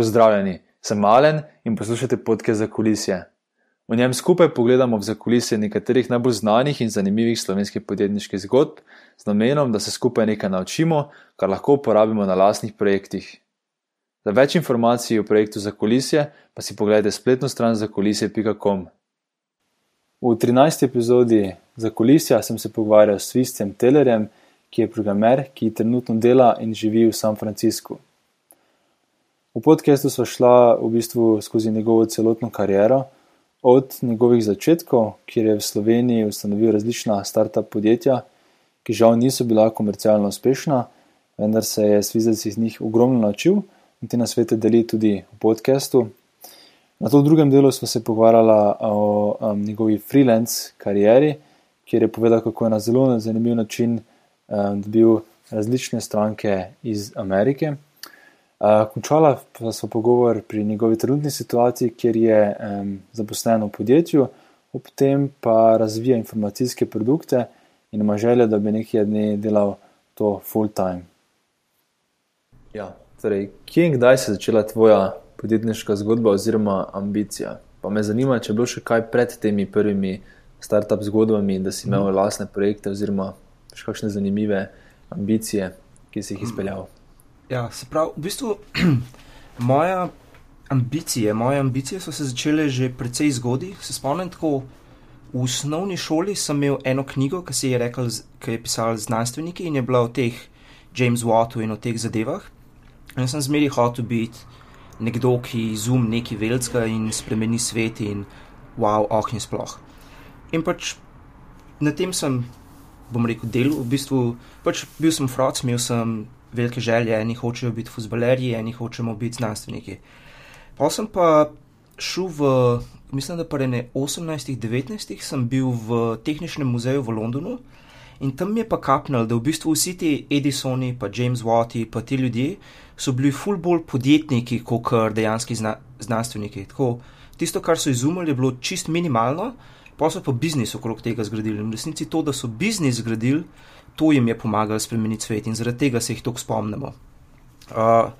Pozdravljeni, sem Malen in poslušate podke za kulisje. V njem skupaj pogledamo v zakulisje nekaterih najbolj znanih in zanimivih slovenskih podjetniških zgodb, z namenom, da se skupaj nekaj naučimo, kar lahko uporabimo na lastnih projektih. Za več informacij o projektu za kulisje pa si pogledajte spletno stran zakulisje.com. V 13. epizodi za kulisja sem se pogovarjal s Svistjem Tellerjem, ki je programer, ki trenutno dela in živi v San Franciscu. V podkastu smo šla v bistvu skozi njegovo celotno kariero, od njegovih začetkov, kjer je v Sloveniji ustanovil različna start-up podjetja, ki žal niso bila komercialno uspešna, vendar se je Svizec iz njih ogromno naučil in te nasvete deli tudi v podkastu. Na to drugem delu smo se pogovarjali o um, njegovi freelance karieri, kjer je povedal, kako je na zelo zanimiv način um, dobil različne stranke iz Amerike. Končala pa smo pogovor pri njegovi trenutni situaciji, kjer je um, zaposlen v podjetju, ob tem pa razvija informacijske produkte in ima željo, da bi nekaj dni delal to full time. Ja, torej, kje in kdaj se je začela tvoja podjetniška zgodba oziroma ambicija? Pa me zanima, če je bilo še kaj pred temi prvimi start-up zgodbami, da si imel mm. lastne projekte oziroma še kakšne zanimive ambicije, ki si jih izpeljal. Mm. Ja, se pravi, v bistvu moja ambicije, moje ambicije so se začele že precej zgodaj. Se spomnim, tako v osnovni šoli sem imel eno knjigo, ki se je rekel, ki je pisal znanstveniki in je bila o teh James Wattu in o teh zadevah. In sem zmeri hotel biti nekdo, ki izum neki veljska in spremeni svet in wow, oh in sploh. In pač na tem sem, bom rekel, delal, v bistvu pač bil sem froc, imel sem velike želje, eni hočejo biti futbalerji, eni hočemo biti znanstveniki. Pa sem pa šel v, mislim, da ne 18-19, sem bil v tehničnem muzeju v Londonu in tam mi je pa kapnil, da v bistvu vsi ti Edisoni, pa James Watti, pa ti ljudje so bili ful bolj podjetniki, kot dejanski zna, znanstveniki. Tako, tisto, kar so izumili, je bilo čist minimalno, pa so pa biznis okrog tega zgradili. In v resnici to, da so biznis zgradili, to jim je pomagalo spremeniti svet in zaradi tega se jih tako spomnimo. Uh,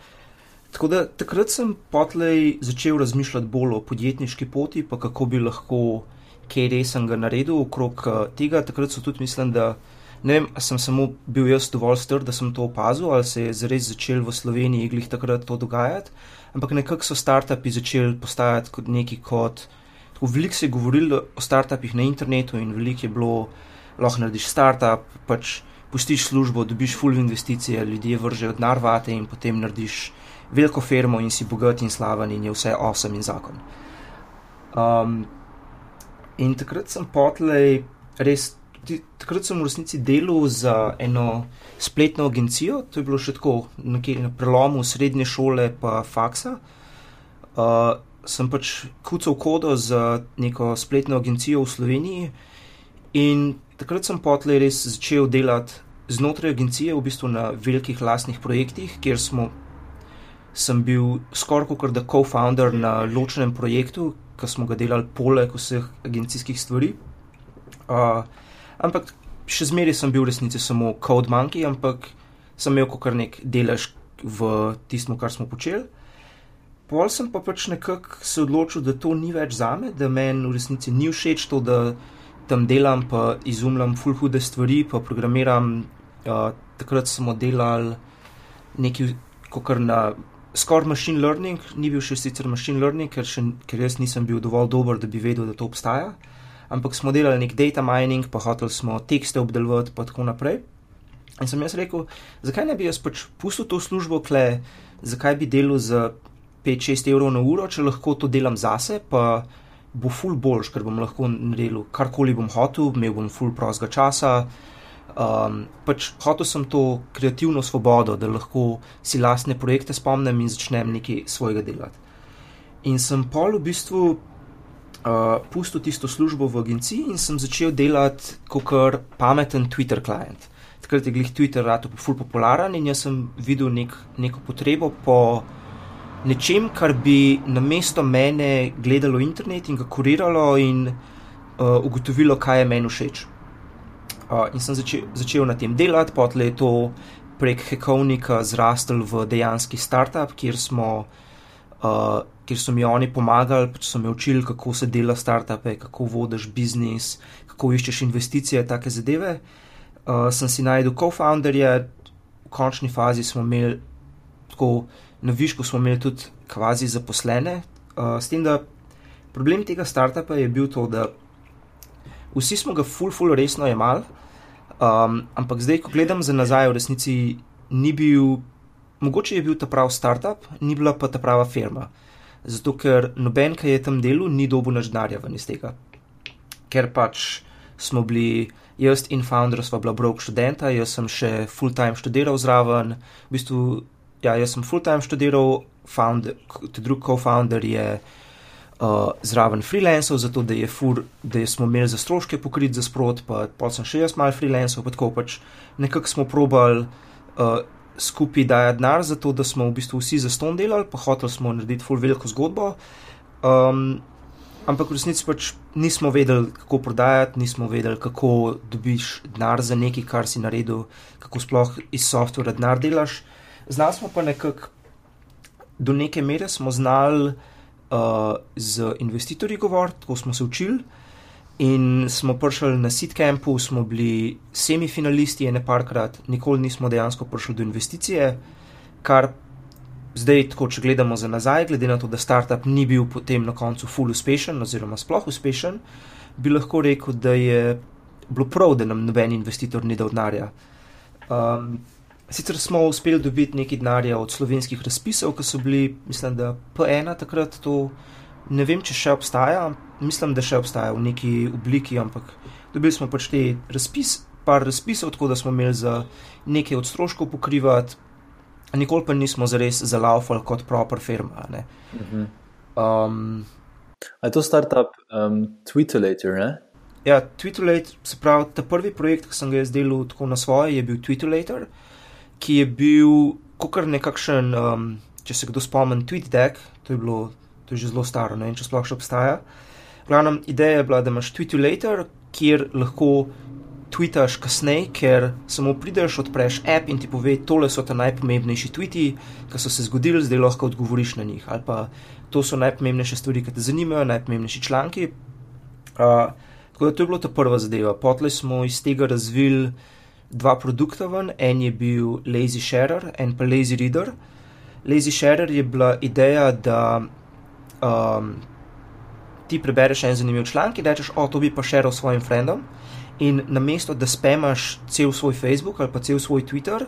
tako da takrat sem potlej začel razmišljati bolj o podjetniški poti, pa kako bi lahko kaj resnega naredil okrog uh, tega. Takrat so tudi mislim, da ne vem, sem samo bil jaz dovolj str, da sem to opazil, ali se je zares začel v Sloveniji iglih takrat to dogajati, ampak nekako so startupi začeli postajati kot neki kot. Veliko se je govorilo o startupih na internetu in veliko je bilo, lahko narediš startup, pač pustiš službo, dobiš full investicije, ljudje vržejo denar vate in potem narediš veliko firmo in si bogat in slaven in je vse osem in zakon. Um, in takrat sem potlej res. Takrat sem v resnici delal za eno spletno agencijo, to je bilo še tako nekje na prelomu srednje šole in faksa. Uh, sem pač kucal kodo za neko spletno agencijo v Sloveniji in takrat sem potlej res začel delati znotraj agencije, v bistvu na velikih lastnih projektih, kjer smo, sem bil skoraj kot da co-founder na ločenem projektu, ki smo ga delali poleg vseh agencijskih stvari. Uh, ampak še zmeraj sem bil v resnici samo code monkey, ampak sem imel kar nek delež v tistem, kar smo počeli. Pol sem pa pač nekako se odločil, da to ni več za me, da meni v resnici ni všeč to, da tam delam, pa izumljam full hude stvari, pa programiram. Uh, takrat smo delali nekaj, kar na skoraj machine learning, ni bil še sicer machine learning, ker, še, ker jaz nisem bil dovolj dober, da bi vedel, da to obstaja. Ampak smo delali nek data mining, pa hoteli smo tekste obdelovati, pa tako naprej. In sem jaz rekel, zakaj ne bi jaz pač pustil to službo, kle, zakaj bi delal za 5-6 evrov na uro, če lahko to delam zase, pa bo ful boljš, ker bom lahko naredil karkoli bom hotel, imel bom ful prostega časa. Um, pač hotel sem to kreativno svobodo, da lahko si lastne projekte spomnim in začnem nekaj svojega delati. In sem pol v bistvu uh, pustil tisto službo v agenciji in sem začel delati kot pameten Twitter klient. Takrat je glih Twitter rado ful popularen in jaz sem videl nek, neko potrebo po nečem, kar bi na mesto mene gledalo internet in ga kuriralo in uh, ugotovilo, kaj je meni všeč. Uh, in sem začel, začel na tem delati, potem je to prek Hekovnika zrastel v dejanski startup, kjer smo uh, kjer so mi oni pomagali, pač so me učili, kako se dela startupe, kako vodiš biznis, kako iščeš investicije, take zadeve. Uh, sem si najdel co-founderje, v končni fazi smo imeli, tako na višku smo imeli tudi kvazi zaposlene. Uh, s tem, da problem tega startupa je bil to, da vsi smo ga full, full resno jemali, um, ampak zdaj, ko gledam za nazaj, v resnici ni bil. Mogoče je bil ta pravi startup, ni bila pa ta prava firma. Zato, ker noben, ki je tam delal, ni dobil naš denarja ven iz tega. Ker pač smo bili, jaz in founder sva bila brok študenta, jaz sem še full-time študiral zraven. V bistvu, ja, jaz sem full-time študiral, founder, drugi co-founder je uh, zraven freelancev, zato da, fur, da smo imeli za stroške pokrit za sprot, pa, pa sem še jaz mal freelancev, pa tako pač nekako smo probali. Uh, skupaj daje denar, zato da smo v bistvu vsi za ston delali, pa hoteli smo narediti full veliko zgodbo. Um, ampak v resnici pač nismo vedeli, kako prodajati, nismo vedeli, kako dobiš denar za nekaj, kar si naredil, kako sploh iz softvera denar delaš. Znali smo pa nekako, do neke mere smo znali uh, z investitorji govoriti, tako smo se učili. In smo prišli na Sitcampu, smo bili semifinalisti ene parkrat, nikoli nismo dejansko prišli do investicije, kar zdaj, tako če gledamo za nazaj, glede na to, da startup ni bil potem na koncu full uspešen oziroma sploh uspešen, bi lahko rekel, da je bilo prav, da nam noben investitor ni dal denarja. Um, sicer smo uspeli dobiti nekaj denarja od slovenskih razpisov, ki so bili, mislim, da P1 takrat to ne vem, če še obstaja, mislim, da še obstaja v neki obliki, ampak dobili smo pač te razpis, par razpisov, tako da smo imeli za nekaj od stroškov pokrivati, nikoli pa nismo zares zalaufali kot proper firma. Mhm. Um, je to startup um, Twitterlator? Ne? Ja, Twitterlator, se pravi, ta prvi projekt, ki sem ga izdelal tako na svoje, je bil Twitterlator, ki je bil kot nekakšen, um, če se kdo spomni, TweetDeck, to je bilo to je že zelo staro, ne vem, če sploh še obstaja. Glavna ideja je bila, da imaš Tweet Later, kjer lahko tweetaš kasneje, ker samo prideš, odpreš app in ti pove, tole so ta najpomembnejši tweeti, ki so se zgodili, zdaj lahko odgovoriš na njih. Ali pa to so najpomembnejše stvari, ki te zanimajo, najpomembnejši članki. Uh, tako da to je bila ta prva zadeva. Potlej smo iz tega razvili dva produkta ven, en je bil Lazy Sharer, en pa Lazy Reader. Lazy Sharer je bila ideja, da um, ti prebereš en zanimiv članek in rečeš, o, to bi pa še rečel svojim frendom. In na mesto, da spemaš cel svoj Facebook ali pa cel svoj Twitter,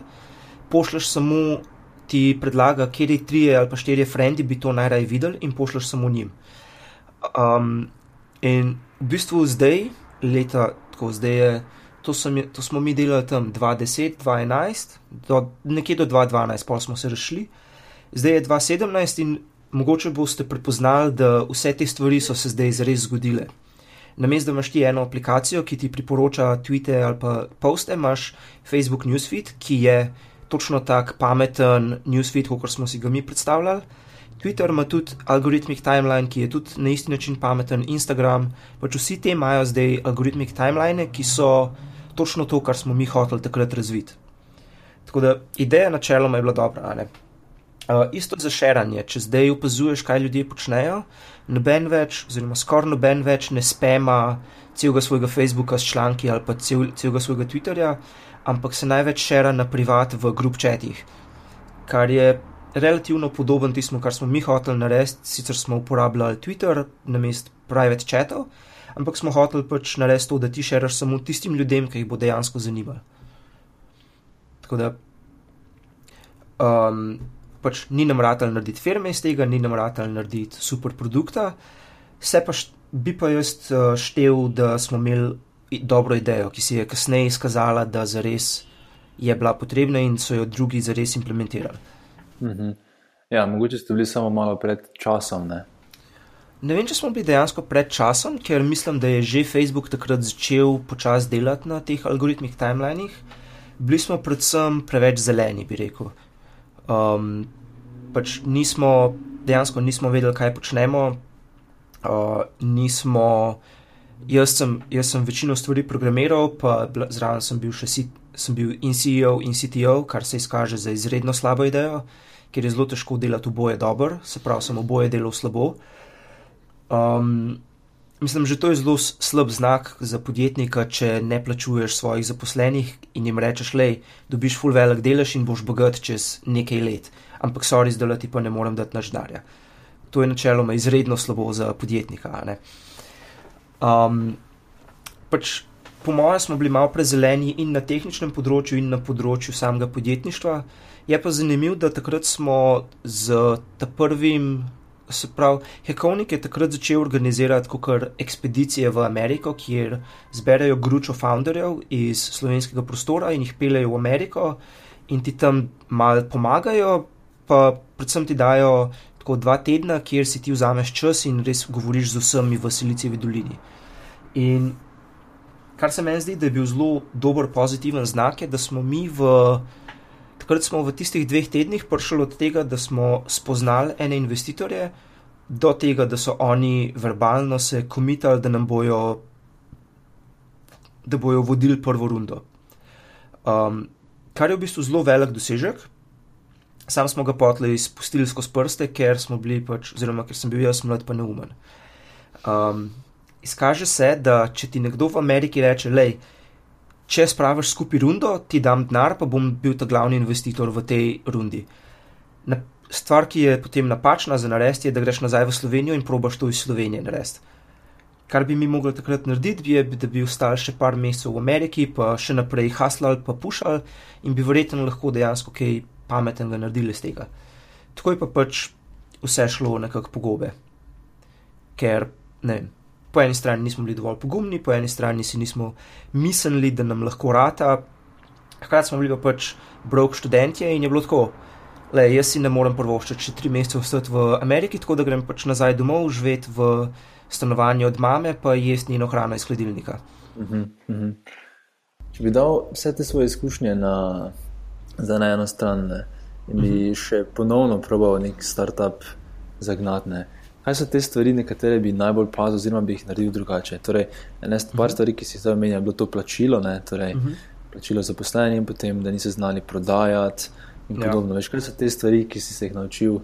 pošleš samo ti predlaga, kje ti tri ali pa štiri frendi bi to najraje videli in pošleš samo njim. Um, in v bistvu zdaj, leta, tako zdaj je, to, sem, to smo mi delali tam 2010, 2011, do, nekje do 2012, pa smo se rešili. Zdaj je 2017 in mogoče boste prepoznali, da vse te stvari so se zdaj res zgodile. Namesto da imaš ti eno aplikacijo, ki ti priporoča tweete ali pa poste, imaš Facebook Newsfeed, ki je točno tak pameten newsfeed, kot smo si ga mi predstavljali. Twitter ima tudi algoritmik timeline, ki je tudi na isti način pameten, Instagram, pač vsi te imajo zdaj algoritmik timeline, ki so točno to, kar smo mi hoteli takrat razviti. Tako da ideja načeloma je bila dobra. Uh, isto za širanje, če zdaj opazuješ, kaj ljudje počnejo, noben več, oziroma skoraj noben več ne spema celega svojega Facebooka s članki ali pa cel, celega svojega Twitterja, ampak se največ šira na privat v grup chatih, kar je relativno podoben tistemu, kar smo mi hoteli narediti. Sicer smo uporabljali Twitter na mest private chatov, ampak smo hoteli pač narediti to, da ti širaš samo tistim ljudem, ki jih bo dejansko zanimalo. Tako da. Um, pač ni nam rad ali narediti firme iz tega, ni nam rad ali narediti super produkta. Se pa bi pa jaz uh, štev, da smo imeli dobro idejo, ki se je kasneje izkazala, da zares je bila potrebna in so jo drugi zares implementirali. Mm -hmm. Ja, mogoče ste bili samo malo pred časom. Ne? Ne vem, če smo bili dejansko pred časom, ker mislim, da je že Facebook takrat začel počasi delati na teh algoritmih timelinih. Bili smo predvsem preveč zeleni, bi rekel um, pač nismo, dejansko nismo vedeli, kaj počnemo. Uh, nismo, jaz, sem, jaz sem večino stvari programiral, pa zraven sem bil še si, sem bil in CEO in CTO, kar se izkaže za izredno slabo idejo, ker je zelo težko delati oboje dobro, se pravi, sem oboje delal slabo. Um, mislim, že to je zelo slab znak za podjetnika, če ne plačuješ svojih zaposlenih in jim rečeš, le, dobiš full velik delež in boš bogat čez nekaj let, ampak sorry, zdaj ti pa ne morem dati naš denarja. To je načeloma izredno slabo za podjetnika. Um, pač po mojem, smo bili malo prezeleni in na tehničnem področju, in na področju samega podjetništva. Je pa zanimivo, da takrat smo z prvim, se pravi, Hekovnik je takrat začel organizirati kot ekspedicije v Ameriko, kjer zberajo gručo founderjev iz slovenskega prostora in jih peljejo v Ameriko in ti tam mal pomagajo, pa predvsem ti dajo tako dva tedna, kjer si ti vzameš čas in res govoriš z vsemi v Silicijevi dolini. In kar se meni zdi, da je bil zelo dober, pozitiven znak, je, da smo mi v, takrat smo v tistih dveh tednih prišli od tega, da smo spoznali ene investitorje, do tega, da so oni verbalno se komitali, da nam bojo, da bojo vodili prvo rundo. Um, kar je v bistvu zelo velik dosežek. Sam smo ga potli izpustili skozi prste, ker smo bili pač, oziroma ker sem bil jaz mlad pa neumen. Um, izkaže se, da če ti nekdo v Ameriki reče, lej, če spraviš skupaj rundo, ti dam denar, pa bom bil ta glavni investitor v tej rundi. Na, stvar, ki je potem napačna za narediti, je, da greš nazaj v Slovenijo in probaš to iz Slovenije narediti. Kar bi mi mogli takrat narediti, je, da bi ostal še par mesecev v Ameriki, pa še naprej haslal, pa pušal in bi verjetno lahko dejansko kaj pametnega naredili iz tega. Tako je pa pač vse šlo nekako pogobe. Ker, ne vem, po eni strani nismo bili dovolj pogumni, po eni strani si nismo mislili, da nam lahko rata. Hkrati smo bili pa pač brok študentje in je bilo tako, le jaz si ne morem prvoščiti še tri mesece ostati v Ameriki, tako da grem pač nazaj domov, živeti v stanovanju od mame, pa jesti njeno hrano iz hladilnika. Uh -huh, uh -huh. Če bi dal vse te svoje izkušnje na, na eno stran ne, in bi uh -huh. še ponovno probal nek startup zagnati kaj so te stvari, na katere bi najbolj pazil, oziroma bi jih naredil drugače. Torej, ena stvar, uh mhm. -huh. stvari, ki si zdaj omenjal, je bilo to plačilo, torej, uh mhm. -huh. plačilo zaposlenim in potem, da nisi znali prodajati in ja. podobno. Veš, kaj so te stvari, ki si se jih naučil? Uh,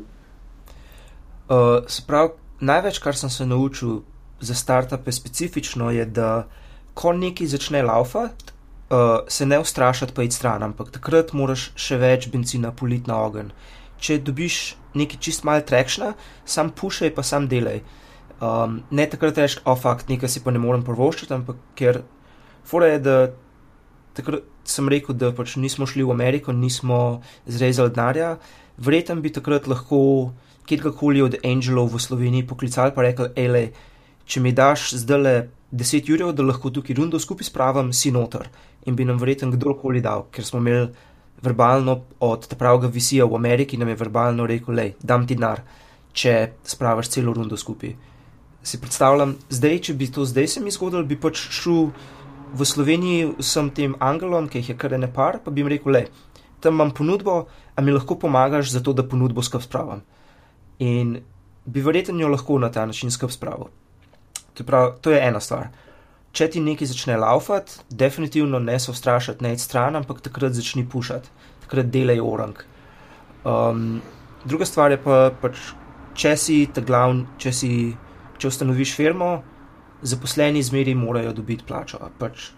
prav, največ, kar sem se naučil za startupe specifično, je, da ko nekaj začne laufati. Uh, se ne ustrašati, pa iti stran, ampak takrat moraš še več benzina politi na ogen. Če dobiš nekaj čist malo trekšna, sam pušaj, pa sam delaj. Um, ne takrat rečeš, o oh, fakt, nekaj si pa ne morem prvoščiti, ampak ker fora je, da takrat sem rekel, da pač nismo šli v Ameriko, nismo zrezali denarja, vreten bi takrat lahko kjerkoli od angelov v Sloveniji poklicali pa rekel, ele, če mi daš zdaj le 10 jurjev, da lahko tukaj rundo skupaj spravim, si noter. In bi nam vreten kdorkoli dal, ker smo imeli verbalno od pravega visija v Ameriki nam je verbalno rekel: Lej, dam ti denar, če spravaš celo rundo skupaj. Si predstavljam, zdaj, če bi to zdaj se mi zgodilo, bi pač šel v Sloveniji vsem tem angelom, ki jih je kar ne par, pa bi jim rekel: Le, tam imam ponudbo, a mi lahko pomagaš za to, da ponudbo skrb spravam. In bi verjetno jo lahko na ta način skrb spravil. To, to je ena stvar če ti nekaj začne laufati, definitivno ne se ustrašiti, ne iti stran, ampak takrat začni pušati, takrat delaj orang. Um, druga stvar je pa, pač, če si ta glavni, če, če ustanoviš firmo, zaposleni zmeri morajo dobiti plačo. Pač,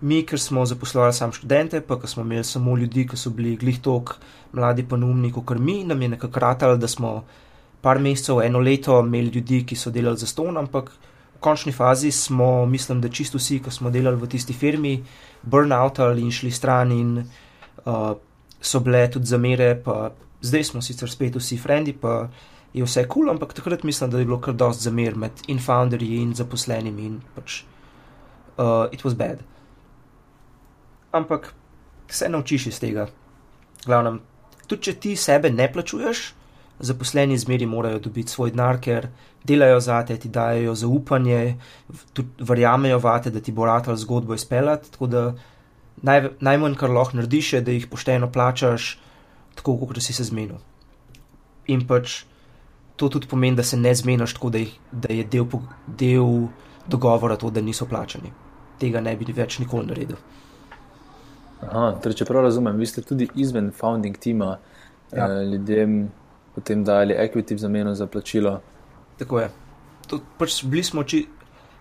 mi, ker smo zaposlovali samo študente, pa ker smo imeli samo ljudi, ki so bili glih tok, mladi pa numni, kot mi, nam je nekako ratalo, da smo par mesecev, eno leto imeli ljudi, ki so delali za ston, ampak končni fazi smo, mislim, da čisto vsi, ki smo delali v tisti firmi, burnoutali in šli stran, in uh, so bile tudi zamere, pa zdaj smo sicer spet vsi frendi, pa je vse kul, cool, ampak takrat mislim, da je bilo kar dost zamer med in founderji in zaposlenimi in pač uh, it was bad. Ampak se naučiš iz tega. Glavnem, tudi če ti sebe ne plačuješ, zaposleni zmeri morajo dobiti svoj denar, ker delajo za te, ti dajo zaupanje, verjamejo vate, da ti bo rad ali zgodbo izpeljati. Tako da naj, najmanj, kar lahko narediš, je, da jih pošteno plačaš, tako kot si se zmenil. In pač to tudi pomeni, da se ne zmeniš tako, da, jih, da je del, del dogovora to, da niso plačani. Tega ne bi več nikoli naredil. Aha, torej, če prav razumem, vi ste tudi izven founding tima ja. uh, ljudem potem dali equity v zameno za plačilo. Tako je. To, pač bili smo či,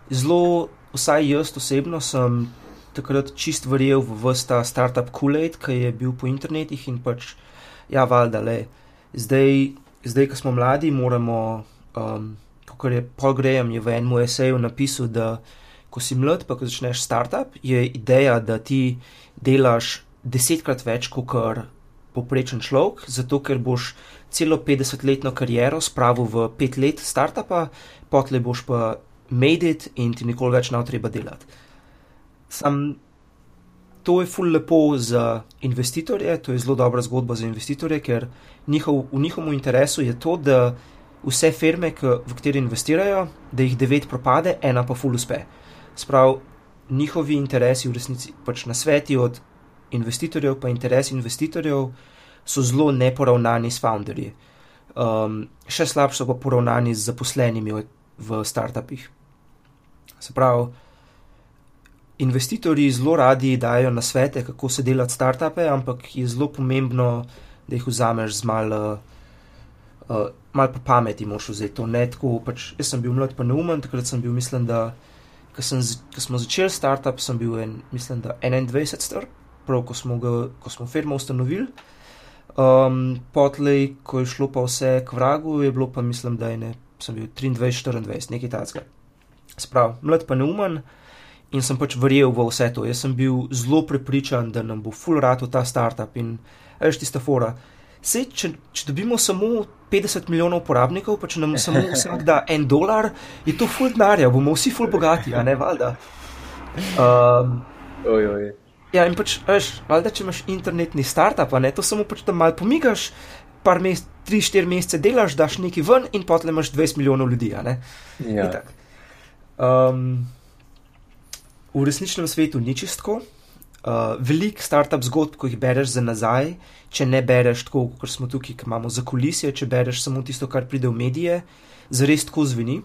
zelo, vsaj jaz osebno sem takrat čist verjel v vsta startup Kool-Aid, ki je bil po internetih in pač, ja, valjda, le. Zdaj, zdaj, ko smo mladi, moramo, um, kot je Paul Graham je v enem eseju napisal, da ko si mlad, pa ko začneš startup, je ideja, da ti delaš desetkrat več kot poprečen človek, zato ker boš celo 50-letno kariero spravil v pet let startupa, potle boš pa made it in ti nikoli več ne bo treba delati. Sam to je ful lepo za investitorje, to je zelo dobra zgodba za investitorje, ker njihov, v njihovem interesu je to, da vse firme, v kateri investirajo, da jih devet propade, ena pa ful uspe. Sprav, njihovi interesi v resnici, pač na sveti od investitorjev, pa interesi investitorjev so zelo neporavnani s founderji. Um, še slabše pa poravnani z zaposlenimi v startupih. Se pravi, investitorji zelo radi dajo na svete, kako se delati startupe, ampak je zelo pomembno, da jih vzameš z malo. Uh, Mal pa pameti moš vzeti to netko. Pač, jaz sem bil mlad, pa neumen, takrat sem bil, mislim, da ko smo začeli startup, sem bil en, mislim, da 21 star, prav ko smo, ga, ko smo firmo ustanovili. Um, Potlej, ko je šlo pa vse k vragu, je bilo pa, mislim, da je ne, sem bil 23-24, nekaj takega. Sprav, mlad pa neumen, in sem pač verjel v vse to. Jaz sem bil zelo prepričan, da nam bo full rad v ta startup in veš tista fora. Sej, če, če dobimo samo 50 milijonov uporabnikov, pa če nam samo vsak da en dolar, je to full denarja, bomo vsi full bogati, a ne valjda. Um, oj, oj. Ja, in pač, veš, valjda, če imaš internetni startup, ne, to samo pač tam mal pomigaš, par mesecev, 3-4 mesece delaš, daš nekaj ven in potem imaš 20 milijonov ljudi, ne. Ja. Um, v resničnem svetu ni čistko. Uh, Veliko startup zgodb, ko jih bereš za nazaj, če ne bereš tako, kot smo tukaj, ki imamo za kulisije, če bereš samo tisto, kar pride v medije, zares tako zveni.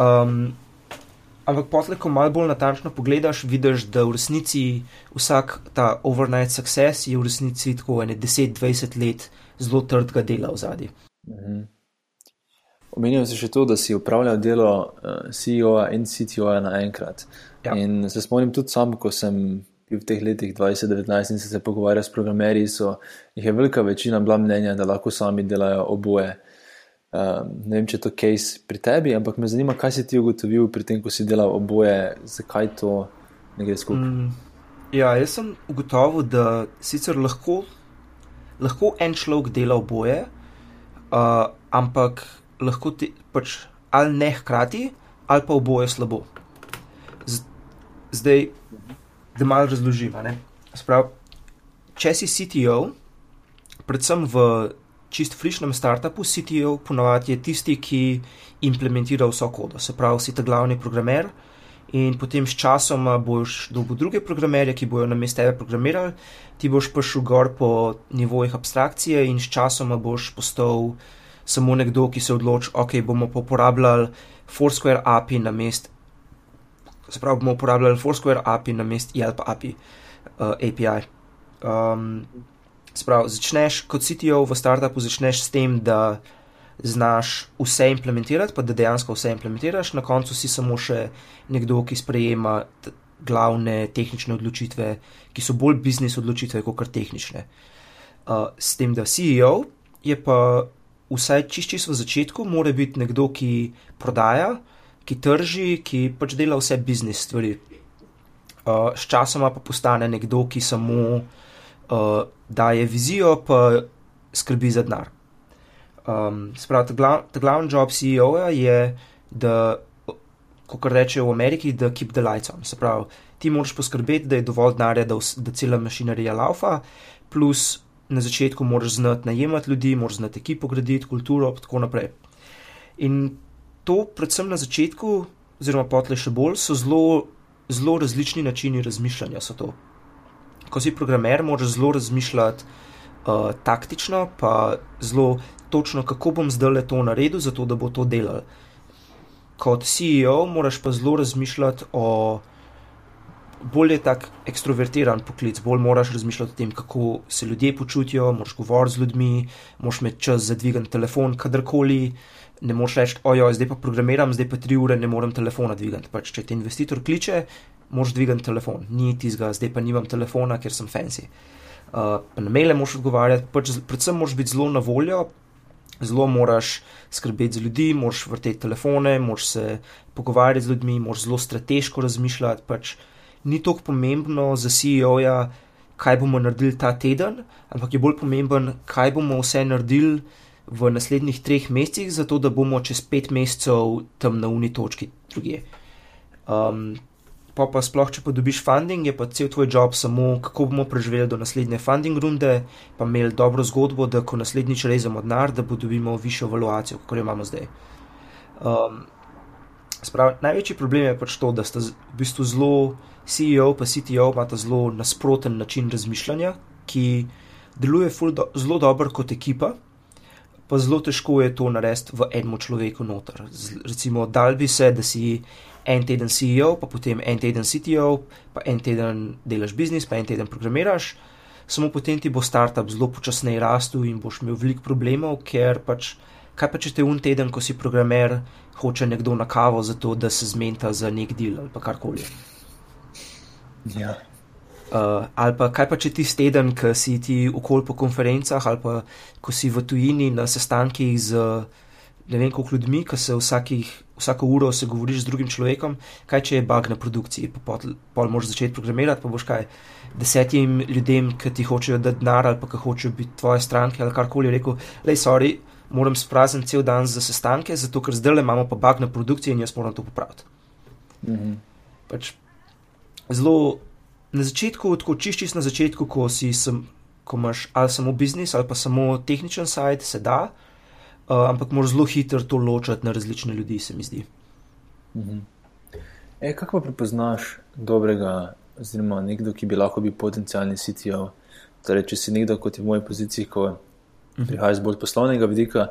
Um, ampak potle, ko malo bolj natančno pogledaš, vidiš, da v resnici vsak ta overnight success je v resnici tako ene 10-20 let zelo trdega dela v zadnji. Mhm. Omenil si še to, da si upravljal delo uh, CEO-ja in CTO-ja naenkrat. Ja. In se spomnim tudi sam, ko sem bil v teh letih 2019 in se, se pogovarjal s programerji, so jih je velika večina bila mnenja, da lahko sami delajo oboje. Um, ne vem, če je to case pri tebi, ampak me zanima, kaj si ti ugotovil pri tem, ko si delal oboje, zakaj to ne gre skupaj. Mm, ja, jaz sem ugotovil, da sicer lahko, lahko en človek dela oboje, uh, ampak lahko ti pač ali ne hkrati, ali pa oboje slabo. Zdaj, da malo razložim. Sprav, če si CTO, predvsem v čist frišnem startupu, CTO ponovadi je tisti, ki implementira vso kodo. Se pravi, si ta glavni programer in potem s časom boš dobil druge programerje, ki bojo na mestu tebe programirali, ti boš prišel gor po nivojih abstrakcije in s časom boš postal samo nekdo, ki se odloči, ok, bomo pa uporabljali Foursquare API na mestu se pravi, bomo uporabljali Foursquare API na mest Yelp API. Uh, API. Um, sprav, začneš kot CTO v startupu, začneš s tem, da znaš vse implementirati, pa da dejansko vse implementiraš, na koncu si samo še nekdo, ki sprejema glavne tehnične odločitve, ki so bolj biznis odločitve, kot tehnične. Uh, s tem, da CEO je pa vsaj čist čist v začetku, mora biti nekdo, ki prodaja, ki trži, ki pač dela vse biznis stvari. Uh, Sčasoma pa postane nekdo, ki samo uh, daje vizijo, pa skrbi za denar. Um, Spravno, ta, glav, ta glavni job CEO-ja je, da, kot rečejo v Ameriki, da keep the lights on. Spravno, ti moraš poskrbeti, da je dovolj denarja, da, da cela mašinerija laufa, plus na začetku moraš znati najemati ljudi, moraš znati ekipo graditi, kulturo in tako naprej. In to, predvsem na začetku, oziroma potle še bolj, so zelo, zelo različni načini razmišljanja. Ko si programer, moraš zelo razmišljati uh, taktično, pa zelo točno, kako bom zdaj le to naredil, zato da bo to delal. Kot CEO, moraš pa zelo razmišljati o bolj je tak ekstrovertiran poklic, bolj moraš razmišljati o tem, kako se ljudje počutijo, moraš govoriti z ljudmi, moraš imeti čas za dvigan telefon, kadarkoli. Ne moreš reči, ojoj, zdaj pa programiram, zdaj pa tri ure ne morem telefona dvigati. Pač, če te investitor kliče, moraš dvigati telefon, ni tizga, zdaj pa nimam telefona, ker sem fancy. Uh, na maile moraš odgovarjati, pač, predvsem moraš biti zelo na voljo, zelo moraš skrbeti za ljudi, moraš vrteti telefone, moraš se pogovarjati z ljudmi, moraš zelo strateško razmišljati. Pač, ni tako pomembno za CEO-ja, kaj bomo naredili ta teden, ampak je bolj pomemben, kaj bomo vse naredili v naslednjih treh mesecih, zato da bomo čez pet mesecev tam na uni točki druge. Um, pa pa sploh, če pa dobiš funding, je pa cel tvoj job samo, kako bomo preživeli do naslednje funding runde, pa imeli dobro zgodbo, da ko naslednjič rezemo denar, da bo dobimo višjo valuacijo, kot jo imamo zdaj. Um, sprav, največji problem je pač to, da sta v bistvu zelo CEO pa CTO imata zelo nasproten način razmišljanja, ki deluje do, zelo dobro kot ekipa. Pa zelo težko je to narediti v enem človeku noter. Z, recimo, dal bi se, da si en teden CEO, pa potem en teden CTO, pa en teden delaš biznis, pa en teden programiraš, samo potem ti bo startup zelo počasneje rastel in boš imel veliko problemov, ker pač, kaj pa če te un teden, ko si programer, hoče nekdo na kavo za to, da se zmenta za nek del ali pa karkoli. Ja. Uh, ali pa kaj pa če ti steden, ki si ti okol po konferencah ali pa ko si v tujini na sestankih z ne vem koliko ljudmi, ki se vsakih vsako uro se govoriš z drugim človekom, kaj če je bug na produkciji, pa pol, pol moraš začeti programirati, pa boš kaj desetim ljudem, ki ti hočejo dati denar ali pa ki hočejo biti tvoje stranke ali karkoli rekel, lej, sorry, moram sprazen cel dan za sestanke, zato ker zdaj le imamo pa bug na produkciji in jaz moram to popraviti. Mhm. Pač zelo na začetku, tako čiščiš na začetku, ko si sem. Ko imaš ali samo biznis ali pa samo tehničen sajt, se da, uh, ampak moraš zelo hitro to ločiti na različne ljudi, se mi zdi. Mhm. E, kako pa prepoznaš dobrega, oziroma nekdo, ki bi lahko bil potencijalni CTO? Torej, če si nekdo kot je v moji poziciji, ko mhm. prihajaš z bolj poslovnega vidika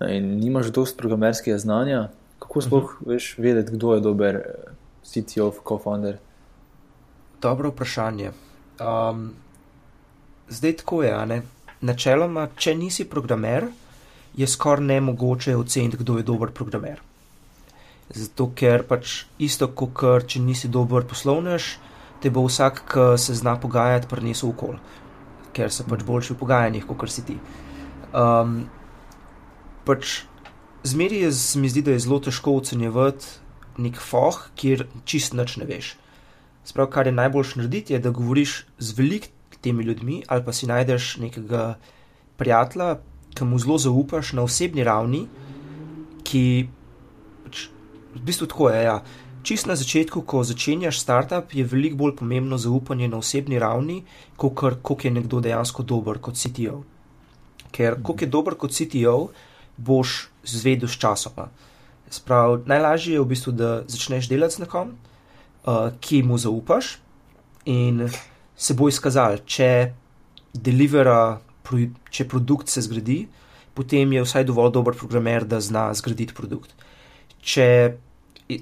in nimaš dosto programerskega znanja, kako sploh mhm. veš vedeti, kdo je dober eh, CTO, co-founder? Dobro vprašanje. Um, zdaj tako je, ne? načeloma, če nisi programer, je skoraj ne mogoče oceniti, kdo je dober programer. Zato, ker pač isto, kot če nisi dober poslovnež, te bo vsak, ki se zna pogajati, prinesel okol, ker se pač boljši v pogajanjih, kot si ti. Um, pač zmeri je, zdi, da je zelo težko ocenjevati nek foh, kjer čist nič ne veš. Sprav, kar je najboljš narediti, je, da govoriš z velikimi temi ljudmi ali pa si najdeš nekega prijatelja, ki mu zelo zaupaš na osebni ravni, ki pač, v bistvu tako je. Ja. Čist na začetku, ko začenjaš startup, je veliko bolj pomembno zaupanje na osebni ravni, kot koliko je nekdo dejansko dober kot CTO. Ker koliko je dober kot CTO, boš zvedel s časoma. Sprav, najlažje je v bistvu, da začneš delati z nekom, uh, ki mu zaupaš, in se bo izkazal, če delivera če produkt se zgradi, potem je vsaj dovolj dober programer, da zna zgraditi produkt. Če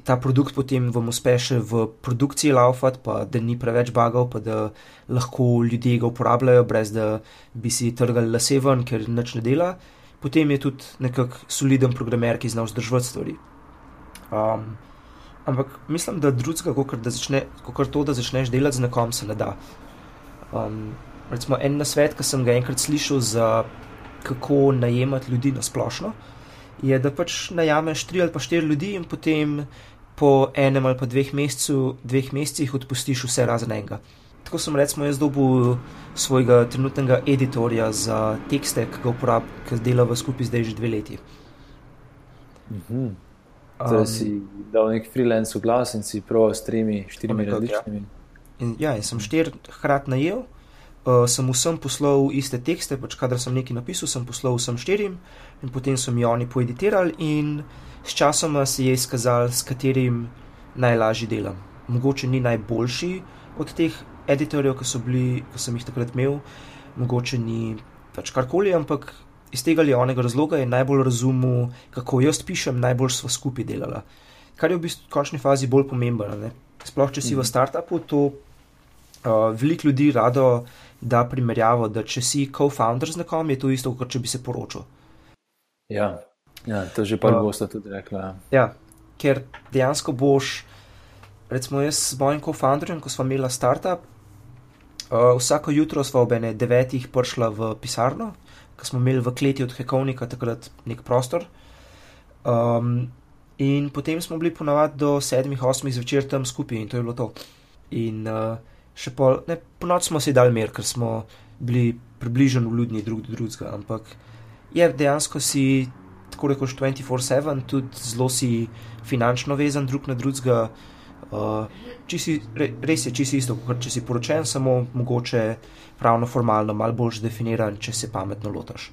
ta produkt potem vam uspe še v produkciji laufati, pa da ni preveč bagov, pa da lahko ljudje ga uporabljajo, brez da bi si trgali lase ven, ker nič ne dela, potem je tudi nekak soliden programer, ki zna vzdrževati stvari. Um, ampak mislim, da drugega, kot to, da začneš delati z nekom, se ne da. Um, recimo, en na svet, ki sem ga enkrat slišal za kako najemati ljudi na splošno, je, da pač najameš tri ali pa štiri ljudi in potem po enem ali pa dveh, mesecu, dveh mesecih odpustiš vse razen enega. Tako sem recimo jaz dobil svojega trenutnega editorja za tekste, ki ga uporabljam, ki dela v skupaj zdaj že dve leti. Mhm. Zdaj um, si dal nek freelance glas in si prav s tremi, štirimi ja. različnimi. In, ja, in sem štiri hkrati najel uh, sem vsem poslal iste tekste, pač kadar sem nekaj napisal, sem poslal vsem štirim in potem so mi oni poeditirali in s časoma se je izkazal, s katerim najlažje delam. Mogoče ni najboljši od teh editorjev, ki so bili, ki sem jih takrat imel, mogoče ni pač karkoli, ampak iz tega ali onega razloga je najbolj razumel, kako jaz pišem, najbolj sva skupaj delala. Kar je v bistvu v končni fazi bolj pomembno. sploh če si v startupu, to uh, veliko ljudi rado da primerjavo, da če si co-founder z nekom, je to isto, kot če bi se poročil. Ja, ja to že par uh, bosta tudi rekla. Ja. ja, ker dejansko boš, recimo jaz s mojim co-founderjem, ko smo imeli startup, uh, vsako jutro smo ob ene devetih prišla v pisarno, ki smo imeli v kleti od Hekovnika takrat nek prostor. Um, in potem smo bili ponavadi do sedmih, osmih zvečer tam skupaj in to je bilo to. In uh, še pol, ne, po noč smo si dali mer, ker smo bili približno ljudni drug do drugega, ampak je dejansko si, tako rekoč 24-7, tudi zelo si finančno vezan drug na drugega. Uh, si, re, res je, si isto, kot če si poročen, samo mogoče pravno, formalno, malo bolj definiran, če se pametno lotaš.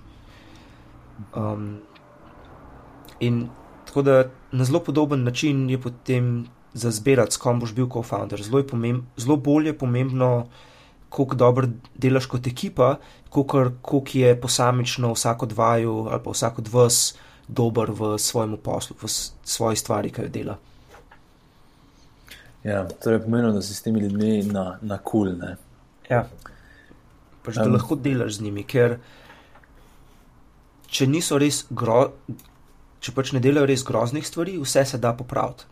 Um, in tako da na zelo podoben način je potem za zbirati, s kom boš bil co-founder. Zelo, pomemb, zelo bolj je pomembno, koliko dobro delaš kot ekipa, koliko je posamično vsak od vaju ali pa vsak od vas dober v svojem poslu, v svoji stvari, ki jo dela. Ja, torej pomeni, da si s temi ljudmi na, na kul. Cool, ja, pač, da um. lahko delaš z njimi, ker če niso res gro, če pač ne delajo res groznih stvari, vse se da popraviti.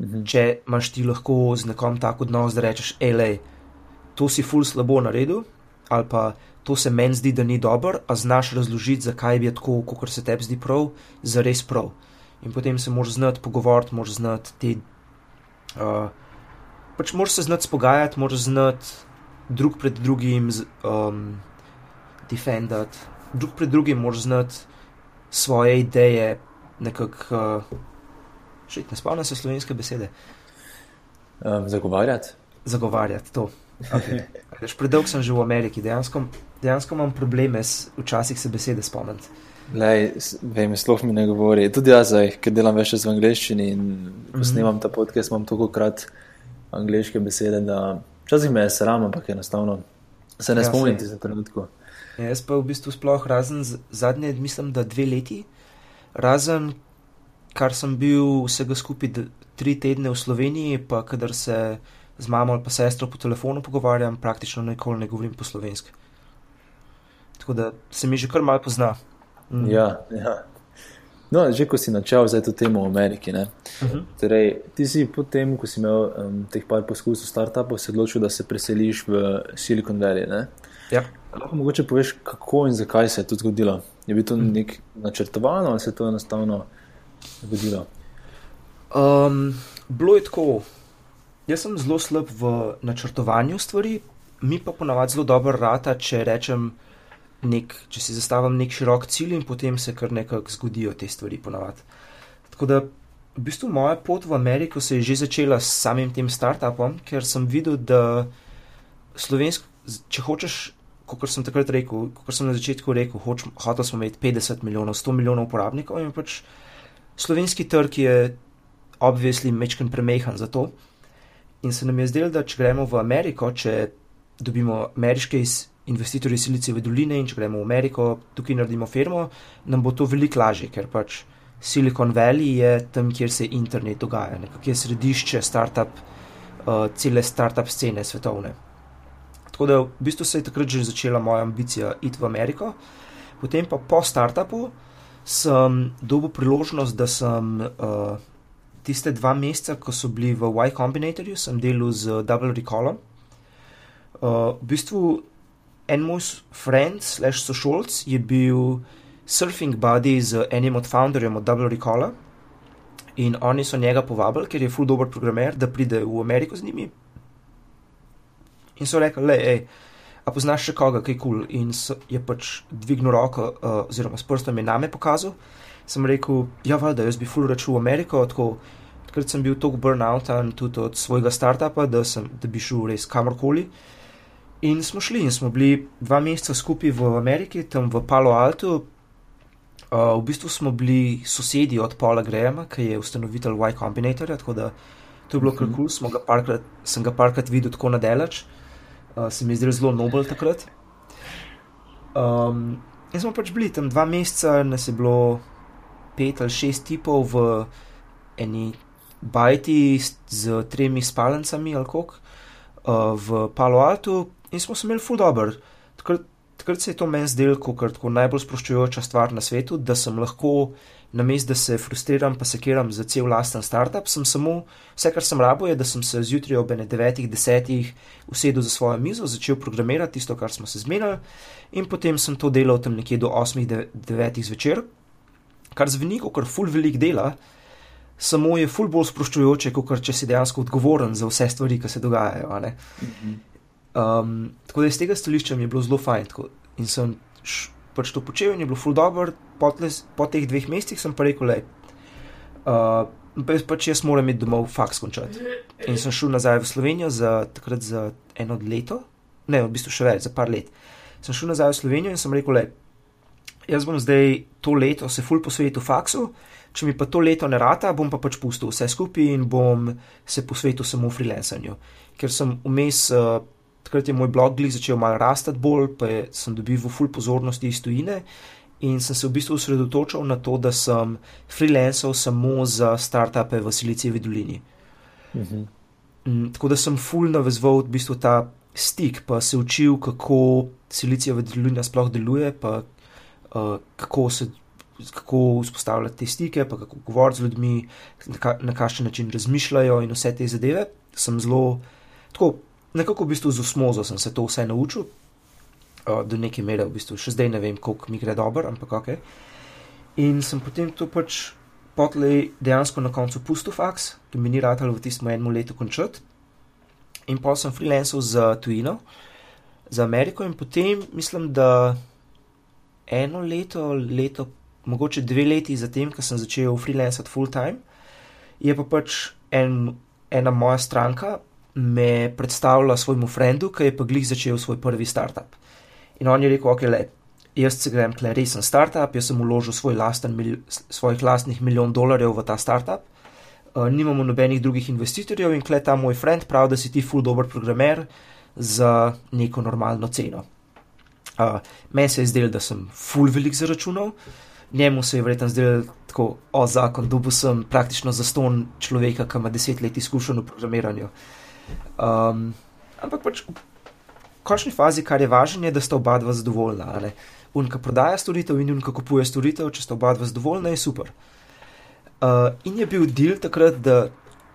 -hmm. Če imaš ti lahko z nekom tako odnos, da rečeš, hej, to si ful slabo naredil, ali pa to se meni zdi, da ni dobro, a znaš razložiti, zakaj je tako, kot se tebi zdi prav, za res prav. In potem se moraš znati pogovoriti, moraš znati te. Uh, pač moraš se znati spogajati, moraš znati drug pred drugim um, defendati, drug pred drugim moraš znati svoje ideje nekako. Uh, Še ne spomnim se slovenske besede. Um, zagovarjati. Zagovarjati to. Okay. Predolgo sem že v Ameriki, dejansko, dejansko imam probleme, s, včasih se besede spomnim. Vem, sploh mi ne govori. Tudi jaz, zdaj, ker delam več v angleščini in mm -hmm. snemam ta podcast, imam toliko krat angliške besede, da včasih me je sram, ampak enostavno se ne ja, spomnim tega trenutka. Ja, jaz pa v bistvu sploh razen zadnje, mislim, da dve leti, razen kar sem bil vsega skupaj tri tedne v Sloveniji, pa kadar se z mamo ali pa sestro po telefonu pogovarjam, praktično nikoli ne govorim po slovenski. Tako da se mi že kar malo pozna. Mm. Ja, ja. No, že ko si načel zdaj to temo v Ameriki. Uh mhm. -huh. torej, ti si potem, ko si imel um, teh par poskusov startupov, se odločil, da se preseliš v Silicon Valley. Ja. Lahko mogoče poveš, kako in zakaj se je to zgodilo. Je bilo to uh mhm. -huh. nek načrtovano ali se je to enostavno zgodilo? Um, bilo je tako. Jaz sem zelo slab v načrtovanju stvari, mi pa ponavadi zelo dobro rata, če rečem, nek, če si zastavim nek širok cilj in potem se kar nekako zgodijo te stvari. Ponavadi. Tako da v bistvu moja pot v Ameriko se je že začela s samim tem startupom, ker sem videl, da slovensko, če hočeš. Kot sem takrat rekel, kot sem na začetku rekel, hočemo imeti 50 milijonov, 100 milijonov uporabnikov in pač slovenski trg je obvisli mečken premehan za to. In se nam je zdelo, da če gremo v Ameriko, če dobimo ameriške investitorje iz Silicijeve doline in če gremo v Ameriko, tukaj naredimo firmo, nam bo to veliko lažje, ker pač Silicon Valley je tam, kjer se internet dogaja, nekako je središče startup, uh, cele startup scene svetovne. Tako da v bistvu se je takrat že začela moja ambicija iti v Ameriko, potem pa po startupu sem dobil priložnost, da sem uh, tiste dva meseca, ko so bili v Y Combinatorju, sem delal z Double Recallom. Uh, v bistvu en moj friend, slash sošolc, je bil surfing buddy z enim od founderjem od Double Recalla in oni so njega povabili, ker je full dobro programer, da pride v Ameriko z njimi. In so rekli, le, hej a poznaš še koga, kaj kul. Cool? In je pač dvignil roko, uh, oziroma s prstom je name pokazal. Sem rekel, ja, valjda, jaz bi full račun v Ameriko, tako, takrat sem bil tako burnout in tudi od svojega startupa, da, sem, da bi šel res kamorkoli. In smo šli in smo bili dva meseca skupaj v Ameriki, tam v Palo Alto. Uh, v bistvu smo bili sosedi od Paula Grahama, ki je ustanovitelj Y Combinatorja, tako da to je bilo kar kul, cool. sem ga parkrat videl tako nadelač uh, se mi je zdelo zelo nobel takrat. Um, in smo pač bili tam dva meseca, nas je bilo pet ali šest tipov v eni bajti z tremi spalnicami ali kako uh, v Palo Altu in smo imeli full dobro. Takrat, takrat se je to meni zdelo kot najbolj sproščujoča stvar na svetu, da sem lahko, namesto da se frustriram, pa se kiram za cel lasten startup, sem samo, vse kar sem rabo je, da sem se zjutraj ob 9-10 usedel za svojo mizo, začel programirati tisto, kar smo se zmenili, in potem sem to delal tam nekje do 8-9 zvečer, kar zveni kot full velik dela. Samo je ful bolj sproščujoče, kot če si dejansko odgovoren za vse stvari, ki se dogajajo. Um, tako da iz tega stališča mi je bilo zelo fajn. Tako, in sem š, pač to počel in je bilo full dobro, po, po teh dveh mesecih sem pa rekel, da uh, pač jaz moram iti domov faks končati. In sem šel nazaj v Slovenijo za takrat za eno leto, ne, v bistvu še več, za par let. Sem šel nazaj v Slovenijo in sem rekel, da jaz bom zdaj to leto se full posvetil faksu. Če mi pa to leto ne rata, bom pa pač pustil vse skupaj in bom se posvetil samo freelancanju. Ker sem vmes uh, takrat je moj blog začel malo rasti bolj, pa je, sem dobil ful pozornosti iz tujine in sem se v bistvu osredotočil na to, da sem freelancer samo za startupe v Silicijevi dolini. Mhm. Mm, tako da sem ful navezval v bistvu ta stik, pa se učil, kako Silicijeva dolina sploh deluje, pa uh, kako se. Kako vzpostavljati te stike, pa kako govoriti z ljudmi, na, ka, na kakšen način razmišljajo, in vse te zadeve. Sem zelo, tako nekako v bistvu z osmozo sem se to vse naučil, uh, do neke mere, v bistvu še zdaj ne vem, koliko mi gre dobro, ampak ok. In sem potem to pač potlej dejansko na koncu pustil faks, ki mi ni ratal v tistem enem letu končati. In pa sem freelancer za tujino, za Ameriko, in potem mislim, da eno leto, leto, mogoče dve leti zatem, ko sem začel freelancati full time, je pa pač en, ena moja stranka, me predstavlja svojemu frendu, ki je pa glih začel svoj prvi startup. In on je rekel, ok, le, jaz se grem kle resen startup, jaz sem uložil svoj lasten, mil, svojih lastnih milijon dolarjev v ta startup, uh, nimamo nobenih drugih investitorjev in kle ta moj friend pravi, da si ti full dober programer za neko normalno ceno. Uh, Meni se je zdelo, da sem full velik zaračunal, njemu se je verjetno zdelo tako, o zakon, dobil sem praktično zaston človeka, ki ima deset let izkušenj v programiranju. Um, ampak pač v končni fazi, kar je važno, je, da sta oba dva zadovoljna. Unka prodaja storitev in unka kupuje storitev, če sta oba dva zadovoljna, je super. Uh, in je bil del takrat, da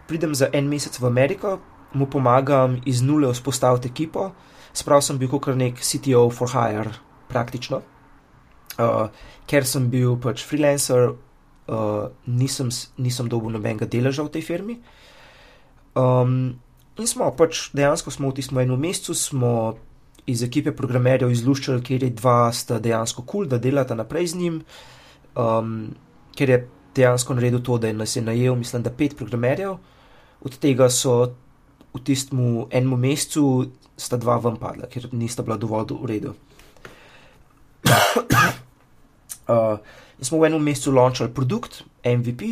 pridem za en mesec v Ameriko, mu pomagam iz nule vzpostaviti ekipo, sprav sem bil kot nek CTO for hire, praktično. Uh, ker sem bil pač freelancer, uh, nisem, nisem dobil nobenega deleža v tej firmi. Um, In smo pač dejansko smo v tistem enem mesecu, smo iz ekipe programerjev izluščili, ker je dva sta dejansko kul, cool, da delata naprej z njim, um, ker je dejansko naredil to, da je nas je najel, mislim, da pet programerjev, od tega so v tistem enem mesecu sta dva ven padla, ker nista bila dovolj v redu. uh, in smo v enem mesecu launchali produkt, MVP,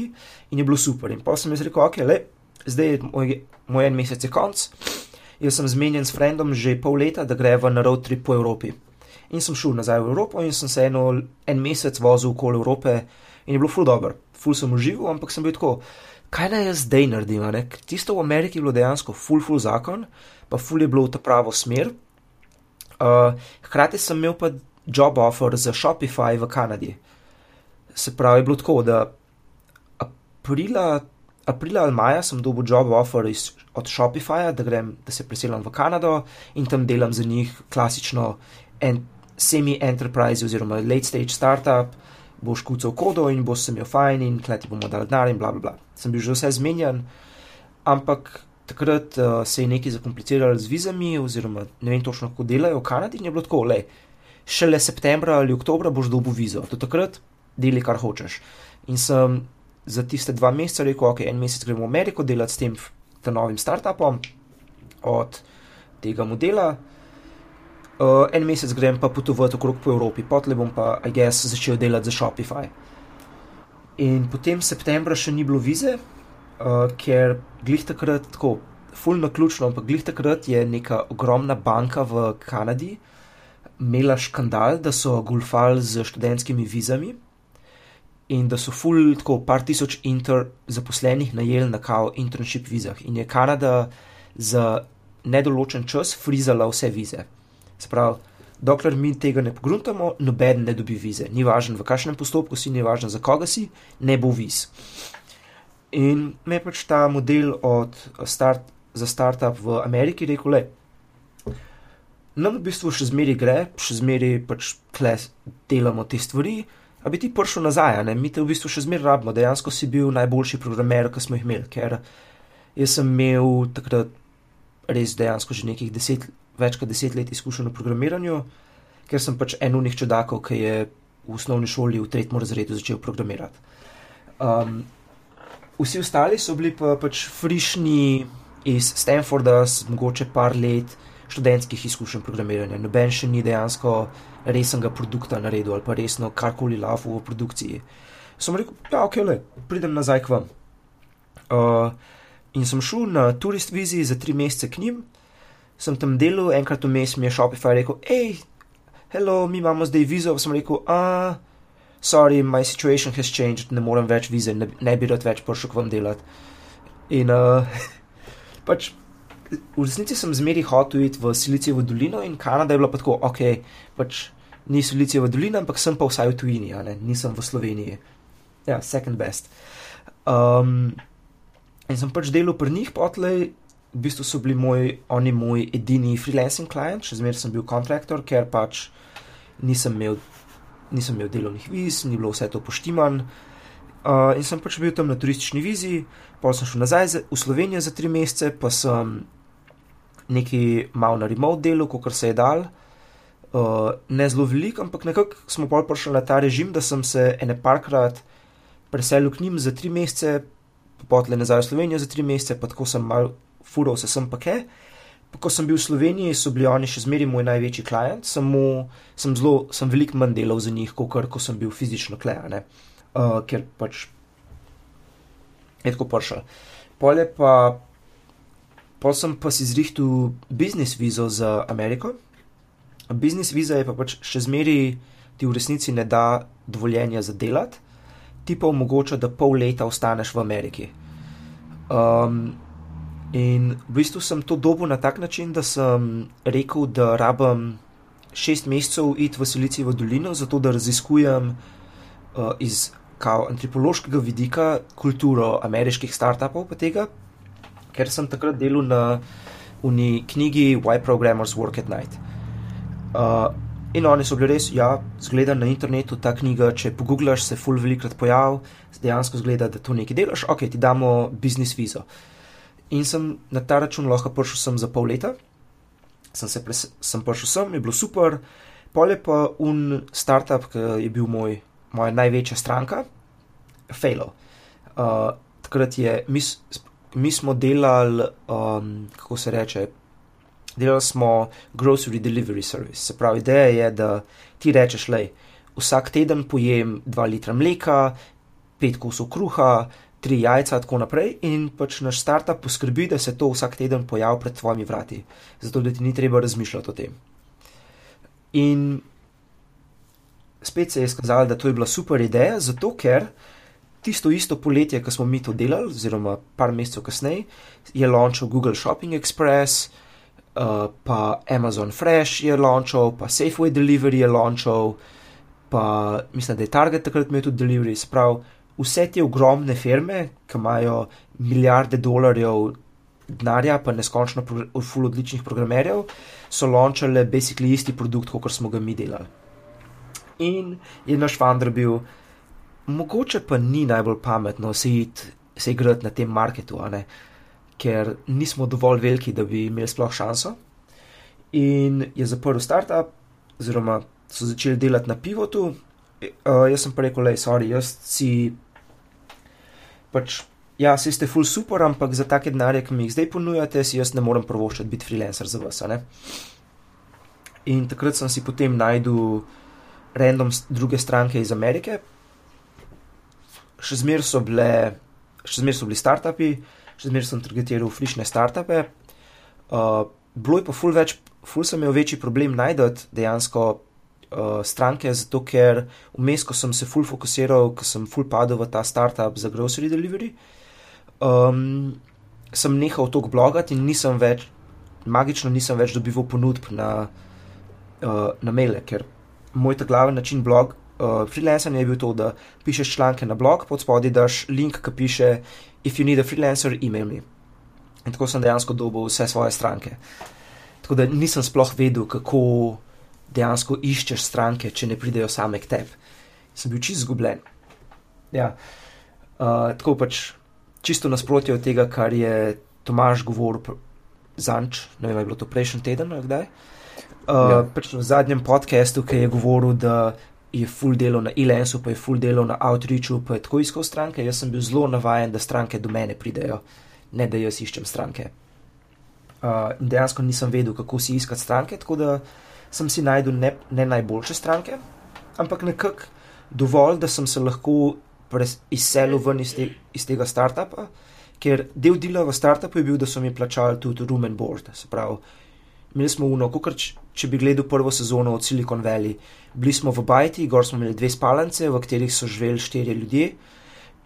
in je bilo super. In pa sem jaz rekel, ok, le zdaj je moj, moj en mesec je konc. Jaz sem zmenjen s frendom že pol leta, da greva na road trip po Evropi. In sem šel nazaj v Evropo in sem se eno, en mesec vozil okoli Evrope in je bilo ful dobro. Ful sem užival, ampak sem bil tako, kaj naj jaz zdaj naredim? Tisto v Ameriki je bilo dejansko ful, ful zakon, pa ful je bilo v ta pravo smer. Uh, hkrati sem imel pa job offer za Shopify v Kanadi. Se pravi, je bilo tako, da aprila aprila ali maja sem dobil job offer iz, od Shopifyja, da, grem, da se preselim v Kanado in tam delam za njih klasično en, semi-enterprise oziroma late stage startup, boš kucal kodo in boš se imel fajn in kleti bomo dali denar in bla bla bla. Sem bil že vse zmenjen, ampak takrat uh, se je nekaj zakompliciralo z vizami oziroma ne vem točno, kako delajo v Kanadi in je bilo tako, le, šele septembra ali oktobra boš dobil vizo, do takrat deli kar hočeš. In sem za tiste dva meseca rekel, ok, en mesec gremo v Ameriko delati s tem, novim startupom od tega modela. Uh, en mesec grem pa potovati okrog po Evropi, potem bom pa, I guess, začel delati za Shopify. In potem septembra še ni bilo vize, uh, ker glih takrat, tako, fulno ključno, ampak glih takrat je neka ogromna banka v Kanadi imela škandal, da so golfali z študentskimi vizami in da so ful tako par tisoč inter zaposlenih najeli na kao internship vizah in je Kanada za nedoločen čas frizala vse vize. Sprav, dokler mi tega ne pogruntamo, noben ne dobi vize. Ni važno, v kakšnem postopku si, ni važno, za koga si, ne bo viz. In me pač ta model od start, za startup v Ameriki rekel, le. Nam v bistvu še zmeri gre, še zmeri pač kles delamo te stvari, a bi ti prišel nazaj, ne? mi te v bistvu še zmeri rabimo, dejansko si bil najboljši programer, ki smo jih imeli, ker jaz sem imel takrat res dejansko že nekih deset, več kot deset let izkušen v programiranju, ker sem pač en unih čudakov, ki je v osnovni šoli v tretjem razredu začel programirati. Um, vsi ostali so bili pa pač frišni iz Stanforda, mogoče par let študentskih izkušenj programiranja. Noben še ni dejansko resnega produkta naredil ali pa resno karkoli lavo v produkciji. Sem rekel, ja, ok, le, pridem nazaj k vam. Uh, in sem šel na turist viziji za tri mesece k njim, sem tam delal, enkrat vmes mi je Shopify rekel, hej, hello, mi imamo zdaj vizo, sem rekel, ah, sorry, my situation has changed, ne morem več vize, ne, ne bi rad več prišel k vam delati. In uh, pač v resnici sem zmeri hotel iti v Silicijevo dolino in Kanada je bila pa tako, ok, pač ni Silicijeva dolina, ampak sem pa vsaj v tujini, nisem v Sloveniji. Ja, second best. Um, In sem pač delal pri njih, potlej, v bistvu so bili moj, oni moj edini freelancing klient, še zmeraj sem bil kontraktor, ker pač nisem imel, nisem imel delovnih viz, ni bilo vse to poštiman. Uh, in sem pač bil tam na turistični vizi, pa sem šel nazaj v Slovenijo za tri mesece, pa sem neki mal na remote delu, kot se je dal. Ne zelo velik, ampak nekako smo pa prišli na ta režim, da sem se ene parkrat preselil k njim za tri mesece, potle nazaj v Slovenijo za tri mesece, pa tako sem mal fural se sem pa ke. Pa ko sem bil v Sloveniji, so bili oni še zmeri moj največji klient, samo sem zelo, sem veliko manj delal za njih, kot ko sem bil fizično klejane, uh, ker pač je tako prišel. Pole pa, pol sem pa si zrihtu biznis vizo za Ameriko. Biznis viza je pa pač še zmeri ti v resnici ne da dovoljenja za delati ti pa omogoča, da pol leta ostaneš v Ameriki. Um, in v bistvu sem to dobil na tak način, da sem rekel, da rabim šest mesecev iti v Silicijevo dolino, zato da raziskujem uh, iz kao, antropološkega vidika kulturo ameriških startupov, pa tega, ker sem takrat delal na uni knjigi Why Programmers Work at Night. Uh, In oni so bili res, ja, zgleda na internetu ta knjiga, če pogooglaš, se full velikrat pojav, dejansko zgleda, da to nekaj delaš, ok, ti damo biznis vizo. In sem na ta račun lahko prišel sem za pol leta, sem, se pres, sem prišel sem, je bilo super, pol je pa un startup, ki je bil moj, moja največja stranka, failo. Uh, takrat je, mi, mi smo delali, um, kako se reče, delali smo grocery delivery service. Se pravi, ideja je, da ti rečeš, le, vsak teden pojem 2 litra mleka, 5 kosov kruha, 3 jajca, tako naprej, in pač naš startup poskrbi, da se to vsak teden pojavi pred tvojimi vrati, zato da ti ni treba razmišljati o tem. In spet se je skazalo, da to je bila super ideja, zato ker. Tisto isto poletje, ko smo mi to delali, oziroma par mesecev kasneje, je launchal Google Shopping Express, uh, uh, pa Amazon Fresh je launchal, pa Safeway Delivery je launchal, pa mislim, da je Target takrat imel tudi delivery. Sprav, vse te ogromne firme, ki imajo milijarde dolarjev denarja, pa neskončno ful odličnih programerjev, so launchale basically isti produkt, kot smo ga mi delali. In je naš vendar bil, mogoče pa ni najbolj pametno se iti, se igrati na tem marketu, a ne. Uh, ker nismo dovolj veliki, da bi imeli sploh šanso. In je zaprl startup, oziroma so začeli delati na pivotu. Uh, jaz sem pa rekel, le, sorry, jaz si pač, ja, si ste full super, ampak za take denarje, ki mi jih zdaj ponujate, si jaz ne morem prvoščati biti freelancer za vas. In takrat sem si potem najdel random druge stranke iz Amerike, še zmer so bile, še zmer so bili startupi, še zmeraj sem targetiral frišne startupe. Uh, bilo je pa ful več, ful sem imel večji problem najdati dejansko uh, stranke, zato ker vmes, ko sem se full fokusiral, ko sem full padel v ta startup za grocery delivery, um, sem nehal tok blogati in nisem več, magično nisem več dobival ponudb na, uh, na maile, ker moj ta glaven način blog. Uh, freelancing je bil to, da pišeš članke na blog, pod spodaj daš link, ki piše: If you need a freelancer, email me. In tako sem dejansko dobil vse svoje stranke. Tako da nisem sploh vedel, kako dejansko iščeš stranke, če ne pridejo same k tebi. Sem bil čist zgubljen. Ja. Uh, tako pač čisto nasprotje od tega, kar je Tomaž govoril zanč, ne vem, je bilo to prejšnji teden ali kdaj. Uh, ja. pač v zadnjem podkastu, ki je govoril, da je full delo na e-lensu, pa je full delo na outreachu, pa je tako iskal stranke. Jaz sem bil zelo navajen, da stranke do mene pridejo, ne da jaz iščem stranke. Uh, in dejansko nisem vedel, kako si iskati stranke, tako da sem si najdel ne, ne najboljše stranke, ampak nekako dovolj, da sem se lahko izselil ven iz, te, iz tega startupa, ker del dela v startupu je bil, da so mi plačali tudi room and board. Se pravi, imeli smo uno, kot če bi gledal prvo sezono od Silicon Valley. Bili smo v Bajti, gor smo imeli dve spalnice, v katerih so živeli štirje ljudje.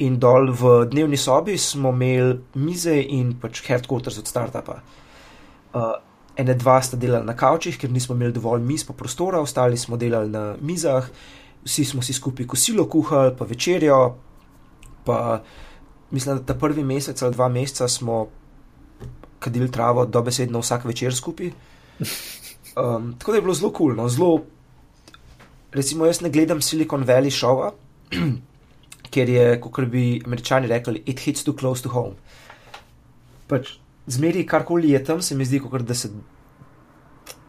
In dol v dnevni sobi smo imeli mize in pač headquarters od startupa. Uh, ene dva sta delali na kavčih, ker nismo imeli dovolj miz pa prostora, ostali smo delali na mizah, vsi smo si skupaj kosilo kuhali, pa večerjo. Pa mislim, da ta prvi mesec ali dva meseca smo kadili travo dobesedno vsak večer skupaj. Um, tako da je bilo zelo kul, cool, no, zelo. Recimo, jaz ne gledam Silicon Valley šova, ker je, kot bi američani rekli, it hits too close to home. Pač zmeri karkoli je tam, se mi zdi, kot da se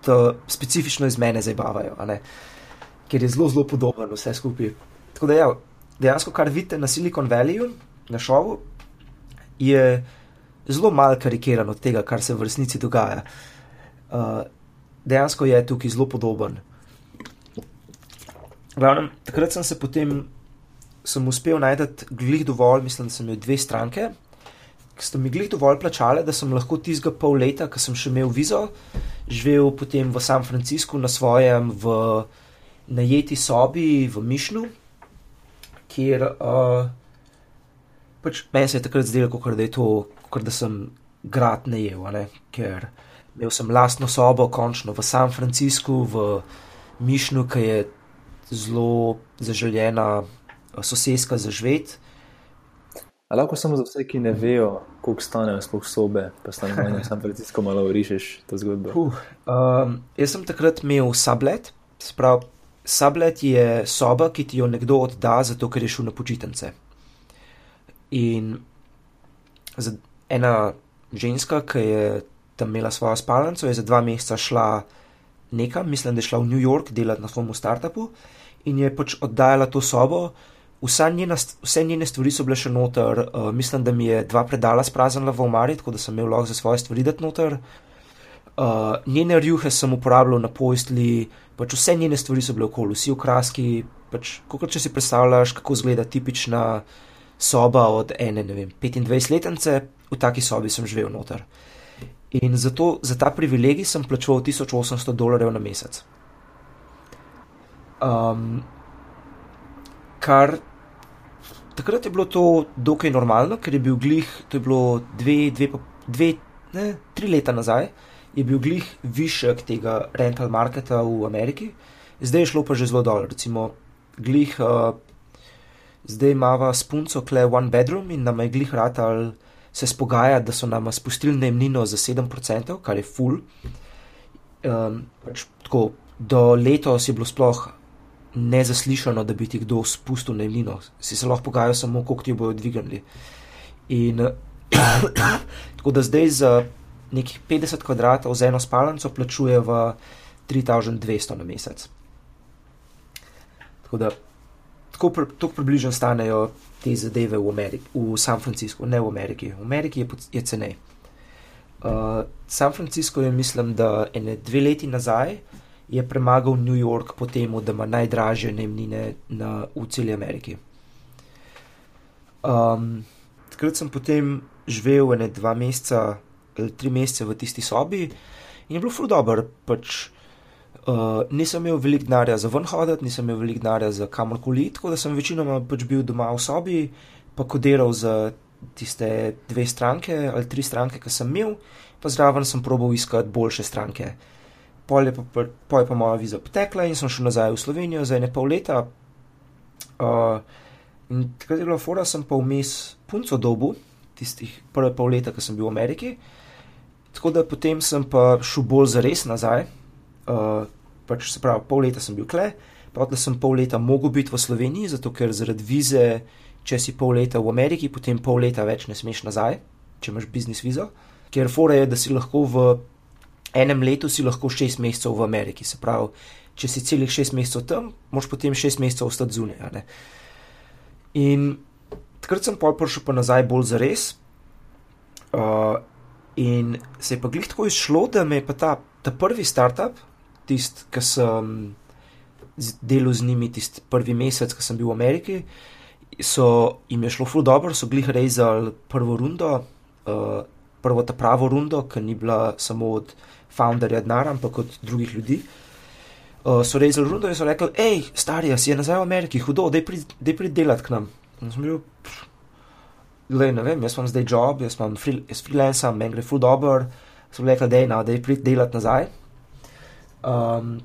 to specifično iz mene zabavajo, ker je zelo, zelo podoben vse skupaj. Tako da, ja, dejansko, kar vidite na Silicon Valleyju, na šovu, je zelo malo karikiran od tega, kar se v resnici dogaja. Uh, dejansko je tukaj zelo podoben. Glavnem, takrat sem se potem sem uspel najti glih dovolj, mislim, da sem imel dve stranke, ki so mi glih dovolj plačale, da sem lahko tizga pol leta, ko sem še imel vizo, živel potem v San Franciscu na svojem v najeti sobi v Mišnu, kjer uh, pač meni se je takrat zdelo, kot da je to, kot da sem grad najel, ne? ker imel sem lastno sobo, končno v San Franciscu, v Mišnu, ki je zelo zaželjena sosedska za živeti. Ali lahko samo za vse, ki ne vejo, koliko stanejo sploh sobe, pa stanovanje, sam pritisko malo urišeš to zgodbo. Uh, um, jaz sem takrat imel sablet, sprav, sablet je soba, ki ti jo nekdo odda, zato ker je šel na počitnice. In ena ženska, ki je tam imela svojo spalnico, je za dva meseca šla nekam, mislim, da je šla v New York delati na svojem startupu in je pač oddajala to sobo njena, vse njene stvari so bile še noter, uh, mislim, da mi je dva predala spraznila v omari, tako da sem imel lahko za svoje stvari dati noter. Uh, njene rjuhe sem uporabljal na pojstli, pač vse njene stvari so bile okoli, vsi okraski. Pač, kot če si predstavljaš, kako izgleda tipična soba od ene, ne vem, 25 letence, v taki sobi sem živel noter. In zato, za ta privilegij sem plačal 1800 dolarjev na mesec. Um, kar takrat je bilo to dokaj normalno, ker je bil glih, to je bilo dve, dve, dve ne, tri leta nazaj, je bil glih višek tega rental marketa v Ameriki, zdaj je šlo pa že zelo dol. Recimo, glih, uh, zdaj imamo spunco, kle one bedroom in nam je glih ratal se spogajati, da so nam spustili najemnino za 7%, kar je full. Um, pač, tako, do letos je bilo sploh nezaslišano, da bi ti kdo spustil najemnino. Si se lahko pogajal samo, koliko ti bojo dvignili. In tako da zdaj za nekih 50 kvadratov za eno spalnico plačuje v 3200 na mesec. Tako da tako, tako približno stanejo te zadeve v, Ameriki, v San Franciscu, ne v Ameriki. V Ameriki je, je cenej. Uh, San Francisco je, mislim, da ene dve leti nazaj je premagal New York po tem, da ima najdražje najemnine na, v celi Ameriki. Um, takrat sem potem živel ne dva meseca tri mesece v tisti sobi in je bilo ful dobr. Pač Uh, nisem imel veliko denarja za ven hoditi, nisem imel veliko denarja za kamorkoli, tako da sem večinoma pač bil doma v sobi, pa kodiral za tiste dve stranke ali tri stranke, ki sem imel, pa zraven sem probal iskati boljše stranke. Pol je pa, pol je pa moja viza potekla in sem šel nazaj v Slovenijo za ene pol leta. Uh, in takrat je bila fora, sem pa vmes punco dobu, tistih prve pol leta, ki sem bil v Ameriki. Tako da potem sem pa šel bolj za res nazaj. Uh, pač se pravi, pol leta sem bil kle, pa odle sem pol leta mogel biti v Sloveniji, zato ker zaradi vize, če si pol leta v Ameriki, potem pol leta več ne smeš nazaj, če imaš biznis vizo. Ker fora je, da si lahko v enem letu si lahko šest mesecev v Ameriki. Se pravi, če si celih šest mesecev tam, moš potem šest mesecev ostati zunaj. In takrat sem pol prišel pa nazaj bolj za res. Uh, in se je pa glih tako izšlo, da me je pa ta, ta prvi startup, tisti, ki sem delal z njimi, tisti prvi mesec, ko sem bil v Ameriki, so jim je šlo ful dobro, so glih rezali prvo rundo, uh, prvo ta pravo rundo, ki ni bila samo od founderja denar, ampak od drugih ljudi. Uh, so rezali rundo in so rekli, hej, starija, si je nazaj v Ameriki, hudo, da je prid delati k nam. In sem bil, gledaj, ne vem, jaz imam zdaj job, jaz imam free, jaz freelancer, meni gre ful dobro, so rekli, da da je prid delati nazaj. Um,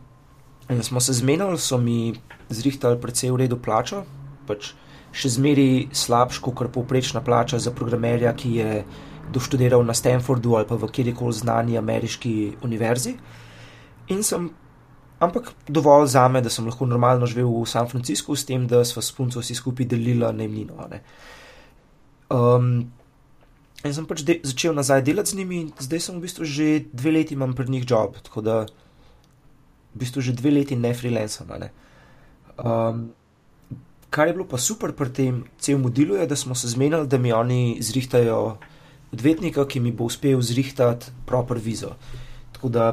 in smo se zmenili, so mi zrihtali precej v redu plačo, pač še zmeri slabš, kot povprečna plača za programerja, ki je doštudiral na Stanfordu ali pa v kjerkoli znani ameriški univerzi. In sem, ampak dovolj za me, da sem lahko normalno živel v San Franciscu, s tem, da smo s punco vsi skupaj delili najemnino. Um, in sem pač začel nazaj delati z njimi, in zdaj sem v bistvu že dve leti imam pri njih job, tako da v bistvu že dve leti ne freelancem. Ne? Um, kar je bilo pa super pri tem celem delu, je, da smo se zmenili, da mi oni zrihtajajo odvetnika, ki mi bo uspel zrihtati proper vizo. Tako da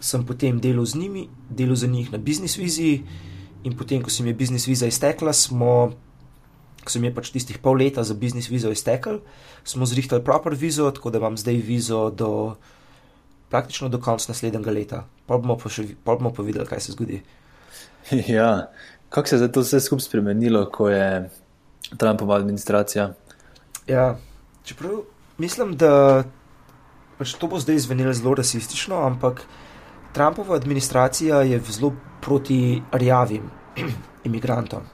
sem potem delal z njimi, delal za njih na biznis viziji, in potem, ko se mi je biznis viza iztekla, smo, ko se mi je pač tistih pol leta za biznis vizo iztekel, smo zrihtali proper vizo, tako da imam zdaj vizo do praktično do konca naslednjega leta. Pa bomo pa, še, pa bomo pa videli, kaj se zgodi. Ja, kako se je to vse skupaj spremenilo, ko je Trumpova administracija? Ja, čeprav mislim, da pač to bo zdaj zvenelo zelo rasistično, ampak Trumpova administracija je zelo proti rjavim imigrantom.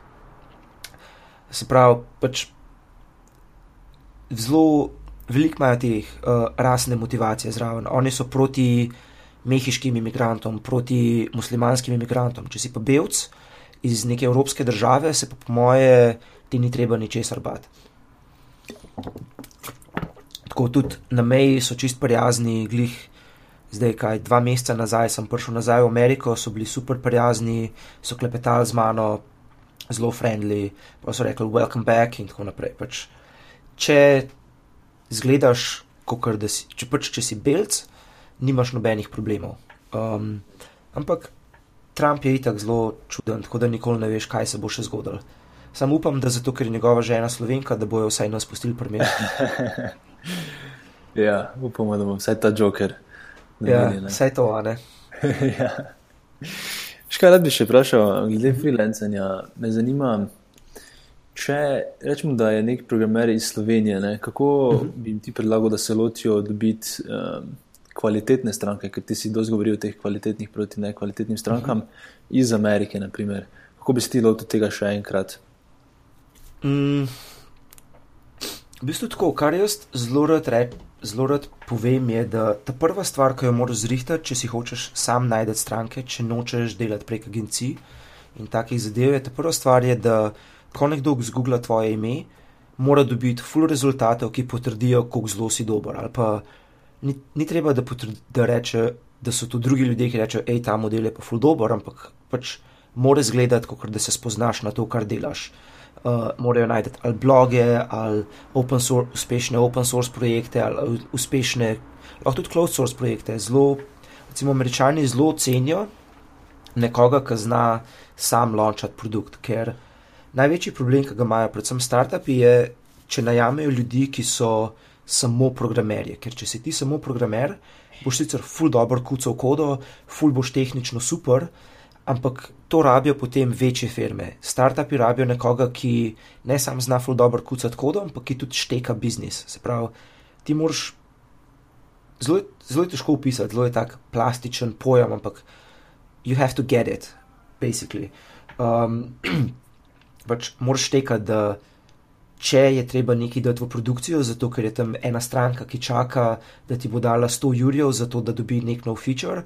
Se pravi, pač zelo veliko imajo teh uh, rasne motivacije zraven. Oni so proti mehiškim imigrantom, proti muslimanskim imigrantom. Če si pa belc iz neke evropske države, se pa po moje ti ni treba ničesar bati tako tudi na meji so čist prijazni, glih. Zdaj, kaj dva meseca nazaj sem prišel nazaj v Ameriko, so bili super prijazni, so klepetali z mano, zelo friendly, pa so rekli: Welcome back in tako naprej. Pač, če zgledaš, kot da si, če, pač, če si belc, nimaš nobenih problemov. Um, ampak Trump je itak zelo čuden, tako da nikoli ne veš, kaj se bo še zgodilo. Sam upam, da zato, ker je njegova žena slovenka, da bojo vsaj nas pustili prvi. ja, upamo, da bo vsaj ta joker. Ja, vsaj to, a ne. ja. Rad bi še vprašal, glede freelancanja, me zanima, če rečemo, da je nek programer iz Slovenije, ne, kako uh mhm. -huh. bi jim ti predlagal, da se ločijo dobiti um, kvalitetne stranke, ker ti si dosti govoril o teh kvalitetnih proti nekvalitetnim strankam uh mhm. -huh. iz Amerike, naprimer. Kako bi si ti lotil tega še enkrat? Mm, v bistvu tako, kar jaz zelo rad, zelo rad povem, je, da ta prva stvar, ki jo moraš zrihtati, če si hočeš sam najti stranke, če nočeš delati prek agencij in takih zadev, je ta prva stvar, je, da ko nekdo zgoogla tvoje ime, mora dobiti full rezultatov, ki potrdijo, koliko zelo si dober. Ali pa ni, ni treba, da, potrdi, da reče, da so to drugi ljudje, ki rečejo, hej, ta model je pa full dober, ampak pač mora izgledati, kot da se spoznaš na to, kar delaš uh, morajo najti ali bloge, ali open source, uspešne open source projekte, ali uspešne, lahko tudi cloud source projekte. Zelo, recimo, američani zelo cenijo nekoga, ki zna sam launchati produkt. Ker največji problem, ki ga imajo, predvsem startupi, je, če najamejo ljudi, ki so samo programerje. Ker če si ti samo programer, boš sicer ful dobro kucal kodo, ful boš tehnično super, ampak to rabijo potem večje firme. Startupi rabijo nekoga, ki ne samo zna ful dobro kucati kodo, ampak ki tudi šteka biznis. Se pravi, ti moraš. Zelo, zelo je težko opisati, zelo je tak plastičen pojem, ampak you have to get it, basically. Um, pač moraš tekati, da če je treba nekaj dati v produkcijo, zato ker je tam ena stranka, ki čaka, da ti bo dala 100 jurjev, zato da dobi nek nov feature.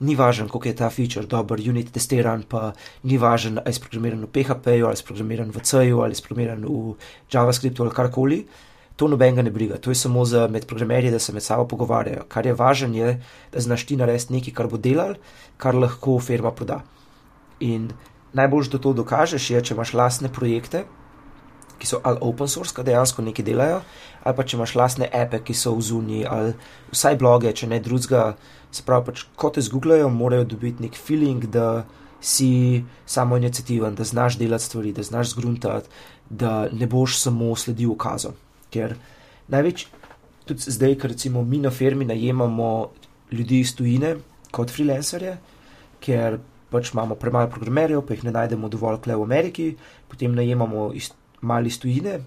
Ni važno, koliko je ta feature dober, unit testiran, pa ni važno, ali je programiran v PHP-ju, ali je programiran v C-ju, ali je programiran v JavaScriptu ali karkoli. To noben ga ne briga, to je samo za med programerji, da se med sabo pogovarjajo. Kar je važno, je, da znaš ti narediti nekaj, kar bo delal, kar lahko firma proda. In najbolj, da to dokažeš, je, če imaš lastne projekte, ki so ali open source, ki dejansko nekaj delajo, ali pa če imaš lastne ape, ki so v zunji, ali vsaj bloge, če ne drugega. Se pravi, pač, ko te zgooglajo, morajo dobiti nek feeling, da si samo inicijativen, da znaš delati stvari, da znaš zgruntati, da ne boš samo sledil ukazom. Ker največ, tudi zdaj, ker recimo mi na firmi najemamo ljudi iz tujine kot freelancerje, ker pač imamo premalo programerjev, pa jih ne najdemo dovolj kle v Ameriki, potem najemamo iz, malo iz tujine,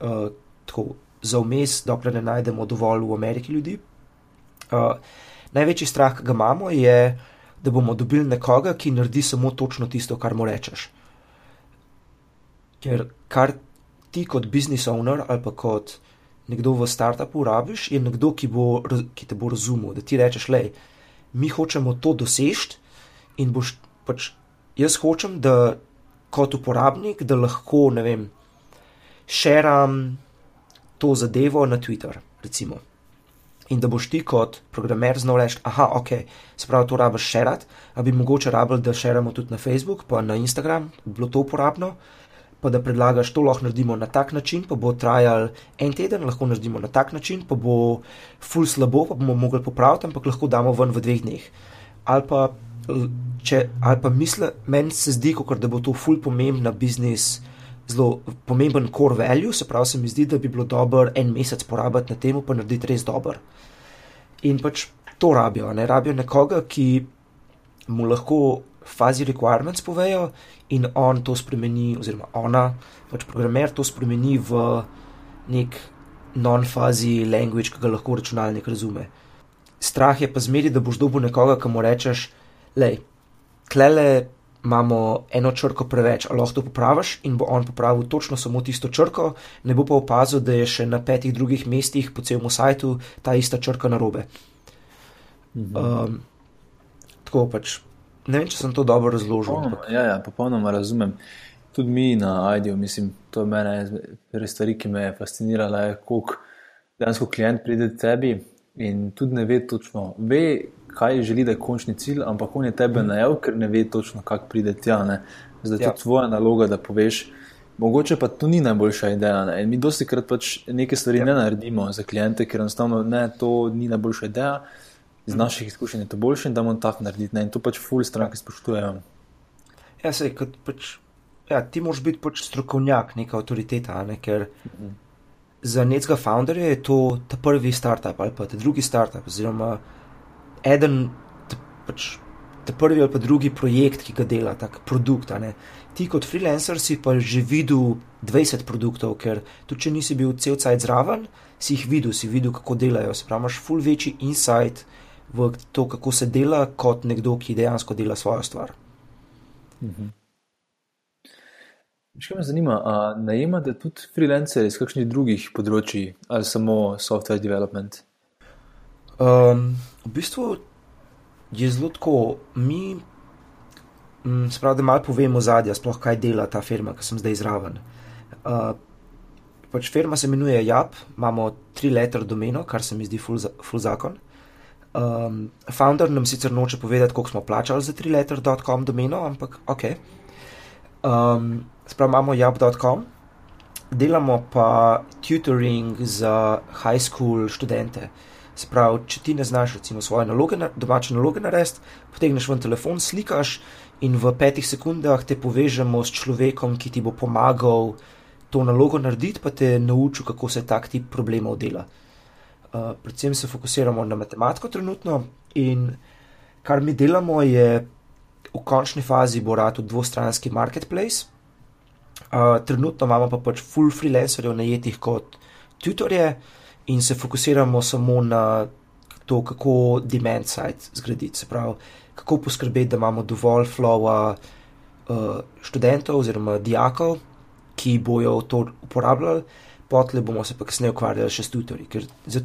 uh, tako za vmes, dokler ne najdemo dovolj v Ameriki ljudi. Uh, največji strah, ki ga imamo, je, da bomo dobili nekoga, ki naredi samo točno tisto, kar mu rečeš. Ker kar ti kot business owner ali pa kot nekdo v startupu rabiš, je nekdo, ki, bo, ki te bo razumel, da ti rečeš, le, mi hočemo to doseči in boš pač jaz hočem, da kot uporabnik, da lahko, ne vem, šeram to zadevo na Twitter, recimo. In da boš ti kot programer znal reči, aha, ok, se pravi, to rabiš šerati, a bi mogoče rabili, da šeramo tudi na Facebook, pa na Instagram, bi bilo to uporabno, pa da predlagaš, to lahko naredimo na tak način, pa bo trajal en teden, lahko naredimo na tak način, pa bo ful slabo, pa bomo mogli popraviti, ampak lahko damo ven v dveh dneh. Ali pa če, ali pa misli, meni se zdi, kot da bo to ful pomembna biznis, zelo pomemben core value, se pravi, se mi zdi, da bi bilo dobro en mesec porabiti na tem, pa narediti res dober. In pač to rabijo, ne rabijo nekoga, ki mu lahko fazi requirements povejo in on to spremeni, oziroma ona, pač programer to spremeni v nek non-fazi language, ki ga lahko računalnik razume. Strah je pa zmeri, da boš dobil nekoga, ki mu rečeš, lej, klele imamo eno črko preveč, ali lahko to popraviš in bo on popravil točno samo tisto črko, ne bo pa opazil, da je še na petih drugih mestih po celem sajtu ta ista črka narobe. Mhm. Um, tako pač. Ne vem, če sem to dobro razložil. Popolnoma, ja, ja, popolnoma razumem. Tudi mi na IDEO, mislim, to je ena stvari, ki me je fascinirala, je, koliko dejansko klient pride tebi in tudi ne ve točno, ve, kaj želi, da je končni cilj, ampak on je tebe najel, ker ne ve točno, kako pride tja. Ne? Zdaj je ja. to tvoja naloga, da poveš. Mogoče pa to ni najboljša ideja. Ne? Mi dosti krat pač neke stvari ja. ne naredimo za klijente, ker enostavno ne, to ni najboljša ideja. Iz mhm. naših izkušenj je to boljše in da moramo tako narediti. Ne? In to pač ful stranke spoštujejo. Ja, sej, pač, ja, ti moraš biti pač strokovnjak, neka avtoriteta. Ne? Ker mhm. za nekega founderja je to ta prvi startup ali pa ta drugi startup. Oziroma, eden, te, pač, te prvi ali pa drugi projekt, ki ga dela, tak produkt. Ti kot freelancer si pa že videl 20 produktov, ker tudi če nisi bil cel cajt zraven, si jih videl, si videl, kako delajo. Se pravi, imaš full večji insight v to, kako se dela, kot nekdo, ki dejansko dela svojo stvar. Mhm. Še me zanima, ali najemate tudi freelancere iz kakšnih drugih področji ali samo software development? Um, v bistvu je zelo tako, mi, mm, sprav, da malo povemo zadnja, sploh kaj dela ta firma, ki sem zdaj zraven. Uh, pač firma se imenuje JAP, imamo tri letter domeno, kar se mi zdi full, full zakon. Um, founder nam sicer noče povedati, koliko smo plačali za tri letter.com domeno, ampak ok. Um, sprav, imamo JAP.com. Delamo pa tutoring za high school študente. Uh, Sprav, če ti ne znaš, recimo, svoje naloge, domače naloge narediti, potegneš ven telefon, slikaš in v petih sekundah te povežemo s človekom, ki ti bo pomagal to nalogo narediti, pa te naučil, kako se tak tip problemov dela. Uh, predvsem se fokusiramo na matematiko trenutno in kar mi delamo je v končni fazi bo rad dvostranski marketplace. Uh, trenutno imamo pa pač full freelancerjev najetih kot tutorje in se fokusiramo samo na to, kako demand site zgraditi. Se pravi, kako poskrbeti, da imamo dovolj flowa uh, študentov oziroma dijakov, ki bojo to uporabljali, potle bomo se pa kasneje ukvarjali še s tutorji. Ker za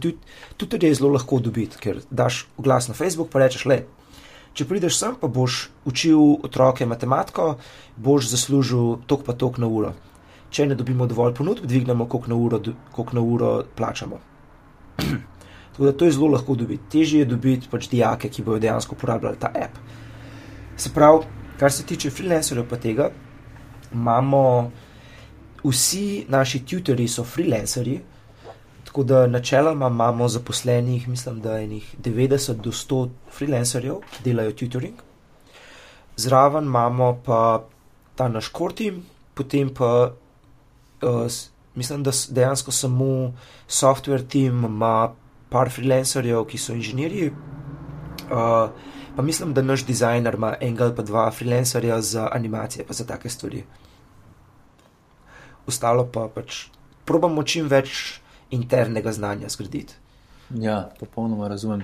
tutorje je zelo lahko dobiti, ker daš oglas na Facebook in rečeš, le. Če prideš sem, pa boš učil otroke matematiko, boš zaslužil tok pa tok na uro. Če ne dobimo dovolj ponudb, dvignemo, koliko na uro, koliko na uro plačamo. Tako da to je zelo lahko dobiti. Težje je dobiti pač dijake, ki bodo dejansko uporabljali ta app. Se pravi, kar se tiče freelancerjev, pa tega, imamo vsi naši tutori so freelancerji, tako da načeloma imamo zaposlenih, mislim, da je jih 90 do 100 freelancerjev, ki delajo tutoring. Zraven imamo pa ta naš core team, potem pa uh, mislim, da dejansko samo software team ima par freelancerjev, ki so inženirji. Uh, pa mislim, da naš dizajner ima enega ali pa dva freelancerja za animacije, pa za take stvari. Ostalo pa pač probamo čim več internega znanja zgraditi. Ja, popolnoma razumem.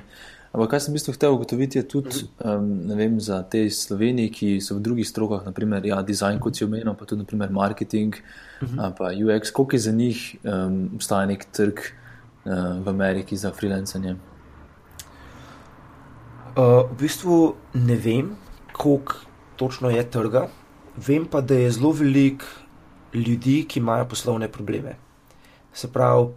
Ampak kaj sem v bistvu hotel ugotoviti, je tudi um, vem, za te Slovenije, ki so v drugih strokah, naprimer ja, dizajn, kot si omenil, pa tudi naprimer, marketing, uh -huh. pa UX, koliko je za njih um, obstaja nek trg uh, v Ameriki za freelancanje. Uh, v bistvu ne vem, koliko točno je trga, vem pa, da je zelo veliko ljudi, ki imajo poslovne probleme. Se pravi,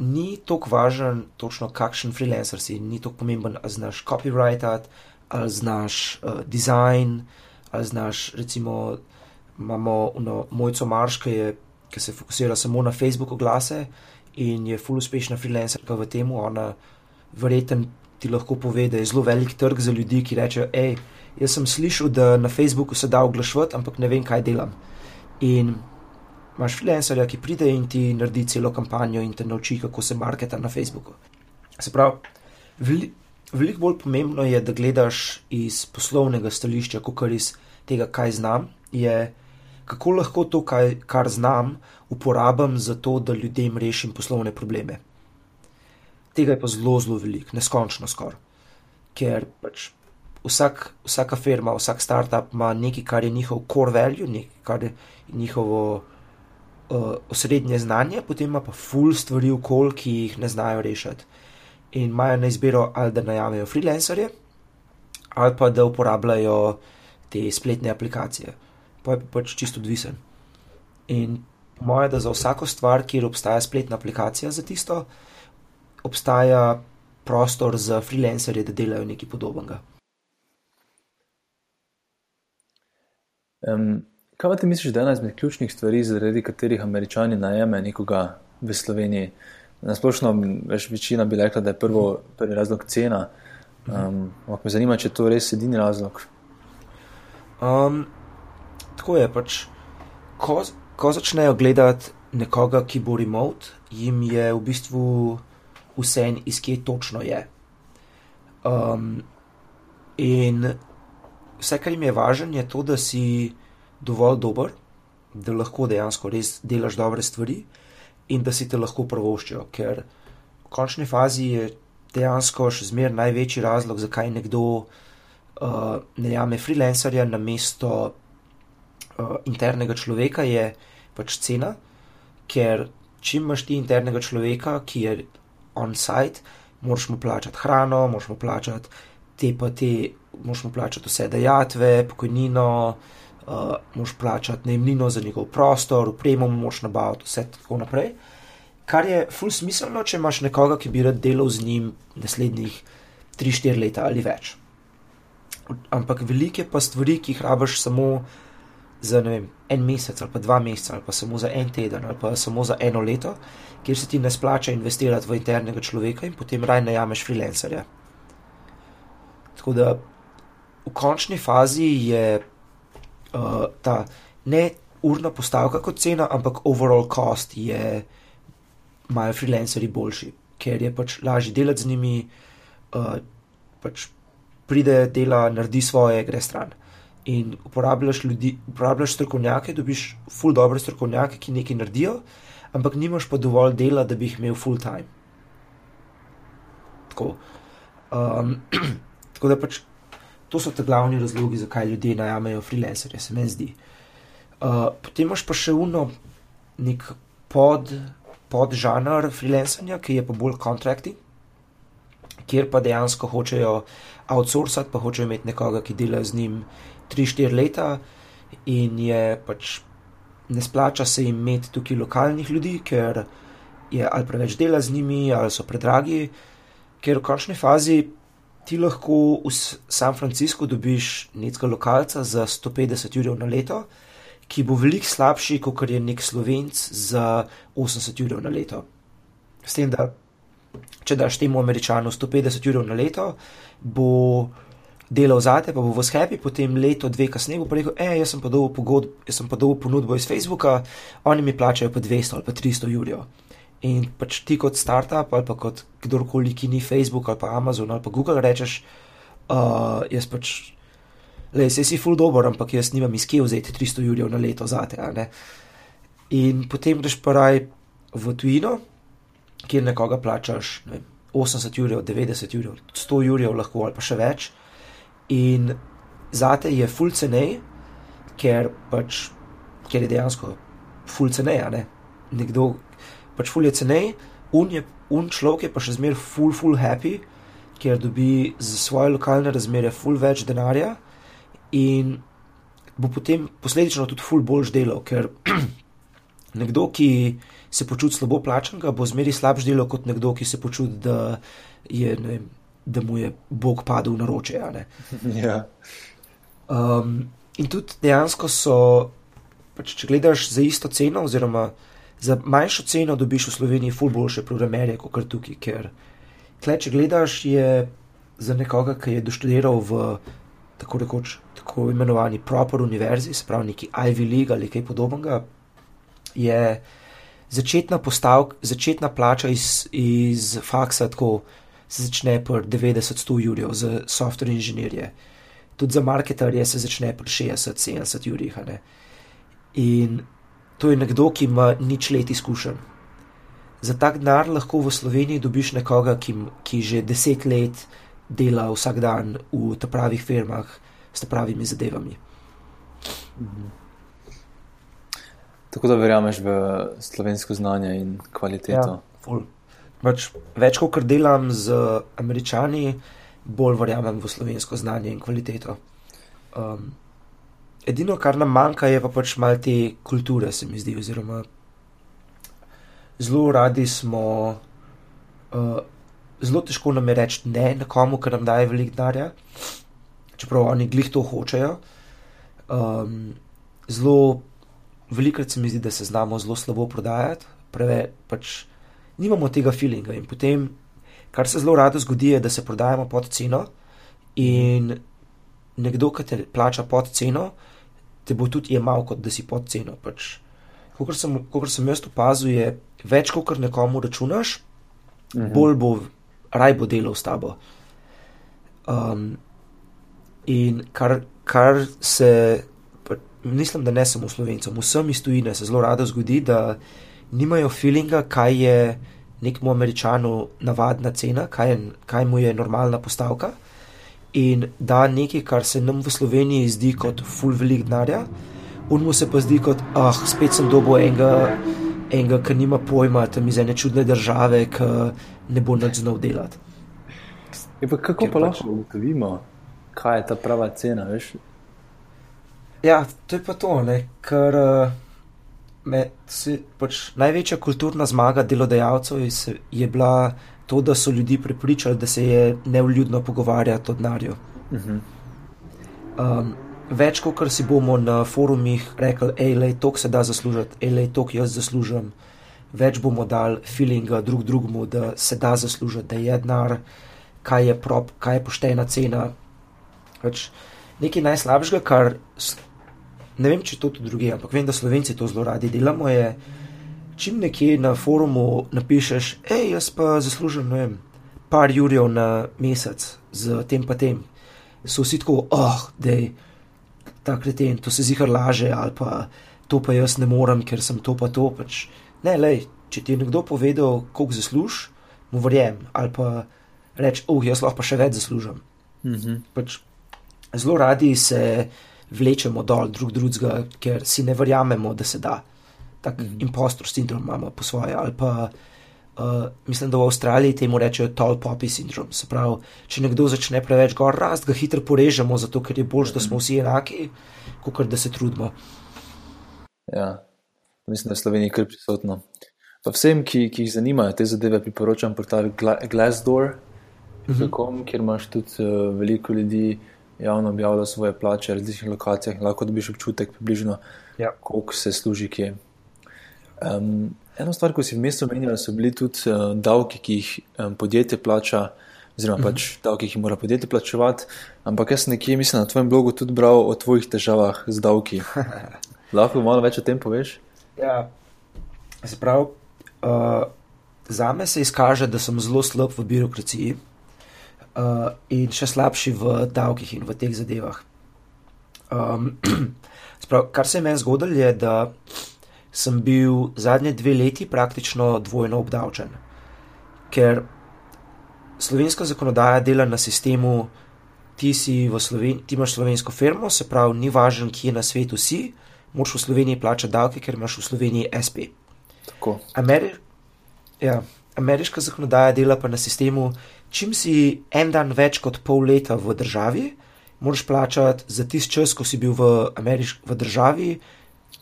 ni tako važen, točno kakšen freelancer si, ni tako pomemben, ali znaš copyright, ali znaš uh, design, ali znaš, recimo, imamo uno, mojco Marš, ki, je, ki se fokusira samo na Facebook oglase in je full uspešna freelancerka v tem, ona verjetno ti lahko pove, da je zelo velik trg za ljudi, ki rečejo: hej, jaz sem slišal, da na Facebooku se da oglašvati, ampak ne vem, kaj delam. In imaš freelancerja, ki pride in ti naredi celo kampanjo in te nauči, kako se marketa na Facebooku. Se pravi, veli, veliko bolj pomembno je, da gledaš iz poslovnega stališča, kot iz tega, kaj znam, je kako lahko to, kaj, kar znam, uporabim za to, da ljudem rešim poslovne probleme. Tega je pa zelo, zelo veliko, neskončno skoraj. Ker pač vsak, vsaka firma, vsak startup ima nekaj, kar je njihov core value, nekaj, kar je njihovo uh, osrednje znanje, potem pa full stvari v kol, ki jih ne znajo rešiti. In imajo na izbiro ali da najamejo freelancerje, ali pa da uporabljajo te spletne aplikacije. Pa je pa pač čisto odvisen. In moje, da za vsako stvar, kjer obstaja spletna aplikacija za tisto, obstaja prostor za freelancerje, da delajo nekaj podobnega. Um, Kaj ti misliš, da je ena izmed ključnih stvari, zaradi katerih američani najame nekoga v Sloveniji? Na splošno, več večina bi rekla, da je prvo, prvi razlog cena. Um, ampak me zanima, če je to res edini razlog. Um, tako je pač. Ko, ko začnejo gledati nekoga, ki bo remote, jim je v bistvu vse en, iz kje točno je. Um, in vse, kar jim je važno, je to, da si dovolj dober, da lahko dejansko res delaš dobre stvari in da si te lahko prvoščijo. Ker v končni fazi je dejansko še zmeraj največji razlog, zakaj nekdo uh, ne jame freelancerja na mesto uh, internega človeka, je pač cena, ker čim imaš ti internega človeka, ki je on-site, moraš mu plačati hrano, moraš mu plačati te pa te, moraš mu plačati vse dejatve, pokojnino uh, moš plačati najemnino za njegov prostor, upremo mu moš nabaviti, vse tako naprej. Kar je ful smiselno, če imaš nekoga, ki bi rad delal z njim naslednjih 3-4 leta ali več. Ampak velike pa stvari, ki jih rabaš samo za vem, en mesec ali pa dva meseca ali pa samo za en teden ali pa samo za eno leto, kjer se ti ne splača investirati v internega človeka in potem raj najameš freelancerja. Tako da v končni fazi je uh, ta ne urna postavka kot cena, ampak overall cost je, imajo freelanceri boljši. ker je pač lažje delati z njimi, uh, pač pride, dela, naredi svoje, gre stran. In uporabljaš ljudi, uporabljaš strokovnjake, dobiš full dobre strokovnjake, ki nekaj naredijo, ampak nimaš pa dovolj dela, da bi jih imel full time. Tako. Um, tako da pač to so te glavni razlogi, zakaj ljudje najamejo freelancerje, se meni zdi. Uh, potem imaš pa še uno, nek pod, podžanr freelancanja, ki je pa bolj kontrakti, kjer pa dejansko hočejo outsourcati, pa hočejo imeti nekoga, ki dela z njim 3-4 leta in je pač ne splača se jim imeti tukaj lokalnih ljudi, ker je ali preveč dela z njimi, ali so predragi, ker v končni fazi ti lahko v San Franciscu dobiš nekega lokalca za 150 ur na leto, ki bo veliko slabši, kot je nek slovenc za 80 ur na leto. S tem, da če daš temu američanu 150 ur na leto, bo delal zate, pa bo v skepi, potem leto, dve kasneje bo rekel: hej, jaz sem pa dobil ponudbo iz Facebooka, oni mi plačajo pa 200 ali pa 300 ur. In pač ti kot startup ali pa kot kdorkoli, ki ni Facebook ali pa Amazon ali pa Google, rečeš, uh, jaz pač, le, se si full dobro, ampak jaz nimam iz kje vzeti 300 jurjev na leto za te. In potem greš pa raj v tujino, kjer nekoga plačaš ne, 80 jurjev, 90 jurjev, 100 jurjev lahko ali pa še več. In zate je full cenej, ker pač, ker je dejansko full cenej, ne. Nekdo, pač ful je cenej, un, je, un človek je pa še zmeraj ful, ful happy, ker dobi za svoje lokalne razmere ful več denarja in bo potem posledično tudi ful boljš delal, ker nekdo, ki se počuti slabo plačan, bo zmeraj slabš delal kot nekdo, ki se počuti, da, je, ne, da mu je Bog padel na roče. Ja. Um, in tudi dejansko so, pač, če gledaš za isto ceno, oziroma za manjšo ceno dobiš v Sloveniji ful boljše programerje kot kar tukaj, ker tle, če gledaš, je za nekoga, ki je doštudiral v tako rekoč tako imenovani proper univerzi, se pravi neki Ivy League ali kaj podobnega, je začetna postavka, začetna plača iz, iz faksa tako se začne pri 90-100 jurjev za software inženirje. Tudi za marketerje se začne pri 60-70 jurjih. In to je nekdo, ki ima nič let izkušenj. Za tak denar lahko v Sloveniji dobiš nekoga, ki, ki že deset let dela vsak dan v te pravih firmah s te pravimi zadevami. Mhm. Tako da verjameš v slovensko znanje in kvaliteto. Ja, Pač, več kot delam z američani, bolj verjamem v slovensko znanje in kvaliteto. Um, Edino, kar nam manjka, je pa pač malo te kulture, se mi zdi. Oziroma, zelo radi smo, uh, zelo težko nam je reči ne nekomu, ker nam daje veliko denarja, čeprav oni glih to hočejo. Um, zelo velikokrat se mi zdi, da se znamo zelo slabo prodajati, preveč pač nimamo tega feelinga. In potem, kar se zelo rado zgodi, je, da se prodajamo pod ceno in nekdo, ki te plača pod ceno, te bo tudi jemal, kot da si pod ceno. Pač, kot sem, sem jaz opazil, je več, kot nekomu računaš, mhm. bolj bo raj bo delal s tabo. Um, in kar, kar se, mislim, da ne samo slovencem, vsem iz tujine se zelo rado zgodi, da nimajo feelinga, kaj je nekmu američanu navadna cena, kaj, je, kaj mu je normalna postavka in da nekaj, kar se nam v Sloveniji zdi kot full velik denarja, un mu se pa zdi kot, ah, spet sem dobo enega, enega ki nima pojma, tam iz ene čudne države, ki ne bo nič znal delati. Je pa kako Ker pa pač, lahko ugotovimo, kaj je ta prava cena, veš? Ja, to je pa to, ne, ker med, si, pač, največja kulturna zmaga delodajalcev je, je bila to, da so ljudi prepričali, da se je neuljudno pogovarjati o denarju. Uh -huh. um, več kot si bomo na forumih rekli, hej, to se da zaslužiti, hej, to jaz zaslužim. Več bomo dali feelinga drug drugemu, da se da zaslužiti, da je denar, kaj je prop, kaj je poštena cena. Več, nekaj najslabšega, kar ne vem, če to tudi druge, ampak vem, da slovenci to zelo radi delamo, je, čim nekje na forumu napišeš, hej, jaz pa zaslužim, ne vem, par jurjev na mesec z tem pa tem, so vsi tako, oh, da je ta kreten, to se zihar laže, ali pa to pa jaz ne morem, ker sem to pa to. Pač. Ne, lej, če ti je nekdo povedal, koliko zaslužiš, mu verjem, ali pa reč, oh, jaz lahko pa še več zaslužim. Mm -hmm. pač, zelo radi se vlečemo dol drug drugega, ker si ne verjamemo, da se da. Tak mm impostor sindrom imamo po svoje. Ali pa uh, mislim, da v Avstraliji temu rečejo tall poppy sindrom. Se pravi, če nekdo začne preveč gor rast, ga hitro porežemo, zato ker je bolj, da smo vsi enaki, kot da se trudimo. Ja, mislim, da je Slovenija kar prisotno. Pa vsem, ki, ki jih zanimajo te zadeve, priporočam portal Glassdoor, mm -hmm. kjer imaš tudi uh, veliko ljudi javno objavlja svoje plače na različnih lokacijah, lahko dobiš občutek, približno, ja. koliko se služi kje. Um, eno stvar, ko si vmes omenil, so bili tudi uh, davki, ki jih um, podjetje plača, oziroma mm -hmm. pač davki, ki jih mora podjetje plačevati. Ampak jaz nekje, mislim, na tvojem blogu tudi bral o tvojih težavah z davki. lahko malo več o tem poveš? Ja, se pravi, uh, za me se izkaže, da sem zelo slab v birokraciji uh, in še slabši v davkih in v teh zadevah. Um, sprav, kar se je meni zgodilo, je, da sem bil zadnje dve leti praktično dvojno obdavčen, ker slovenska zakonodaja dela na sistemu, ti, Sloven ti imaš slovensko firmo, se pravi, ni važno, kje na svetu si, moš v Sloveniji plačati davke, ker imaš v Sloveniji SP. Ameri ja, ameriška zakonodaja dela pa na sistemu, čim si en dan več kot pol leta v državi, moraš plačati za tisti čas, ko si bil v, Ameriš v državi,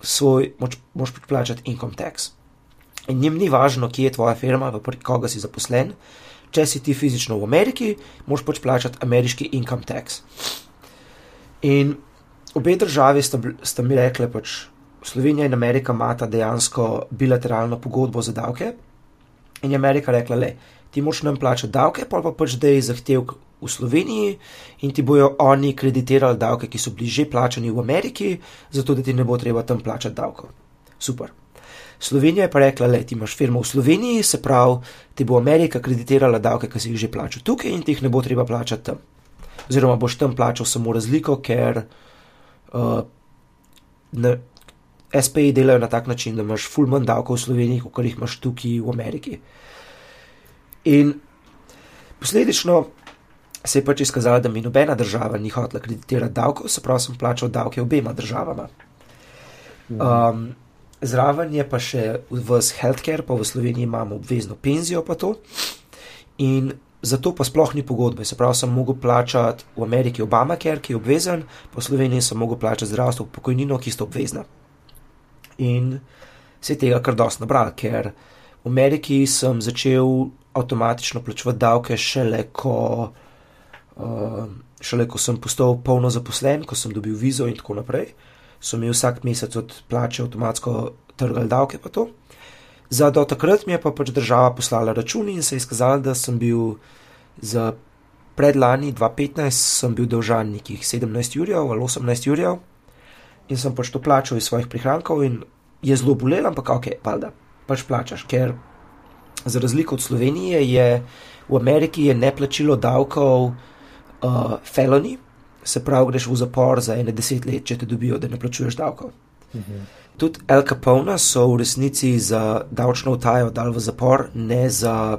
svoj, moč, moraš plačati income tax. In njim ni važno, kje je tvoja firma, v koga si zaposlen. Če si ti fizično v Ameriki, moraš pač plačati ameriški income tax. In obe državi sta, sta mi rekli, pač Slovenija in Amerika imata dejansko bilateralno pogodbo za davke. In je Amerika rekla, le, ti moš nam plačati davke, pa pa pač da je zahtevek v Sloveniji in ti bojo oni kreditirali davke, ki so bili že plačani v Ameriki, zato da ti ne bo treba tam plačati davkov. Super. Slovenija je pa rekla, le, ti imaš firmo v Sloveniji, se pravi, ti bo Amerika kreditirala davke, ki si jih že plačal tukaj in ti jih ne bo treba plačati tam. Oziroma boš tam plačal samo razliko, ker uh, ne, SPI delajo na tak način, da imaš full manj davkov v Sloveniji, kot jih imaš tukaj v Ameriki. In posledično se je pač izkazalo, da mi nobena država ni hotela kreditirati davkov, se pravi, sem plačal davke obema državama. Um, zraven je pa še v healthcare, pa v Sloveniji imamo obvezno penzijo, pa to. In zato pa sploh ni pogodbe. Se pravi, sem mogel plačati v Ameriki Obamacare, ki je obvezen, v Sloveniji sem mogel plačati zdravstvo, pokojnino, ki sta obvezna. In se je tega kar dosti nabral, ker v Ameriki sem začel avtomatično plačevati davke šele ko, šele ko sem postal polno zaposlen, ko sem dobil vizo in tako naprej. So mi vsak mesec od plače avtomatsko trgali davke pa to. Za do takrat mi je pa pač država poslala račun in se je izkazalo, da sem bil za predlani 2015 sem bil dolžan nekih 17 jurjev ali 18 jurjev in sem pač to plačal iz svojih prihrankov in je zelo bolelo, ampak ok, valjda, pač plačaš, ker za razliko od Slovenije, je v Ameriki je neplačilo davkov uh, felony, se pravi, greš v zapor za ene deset let, če te dobijo, da ne plačuješ davkov. Mhm. Tudi El Capone so v resnici za davčno utajo dal v zapor, ne za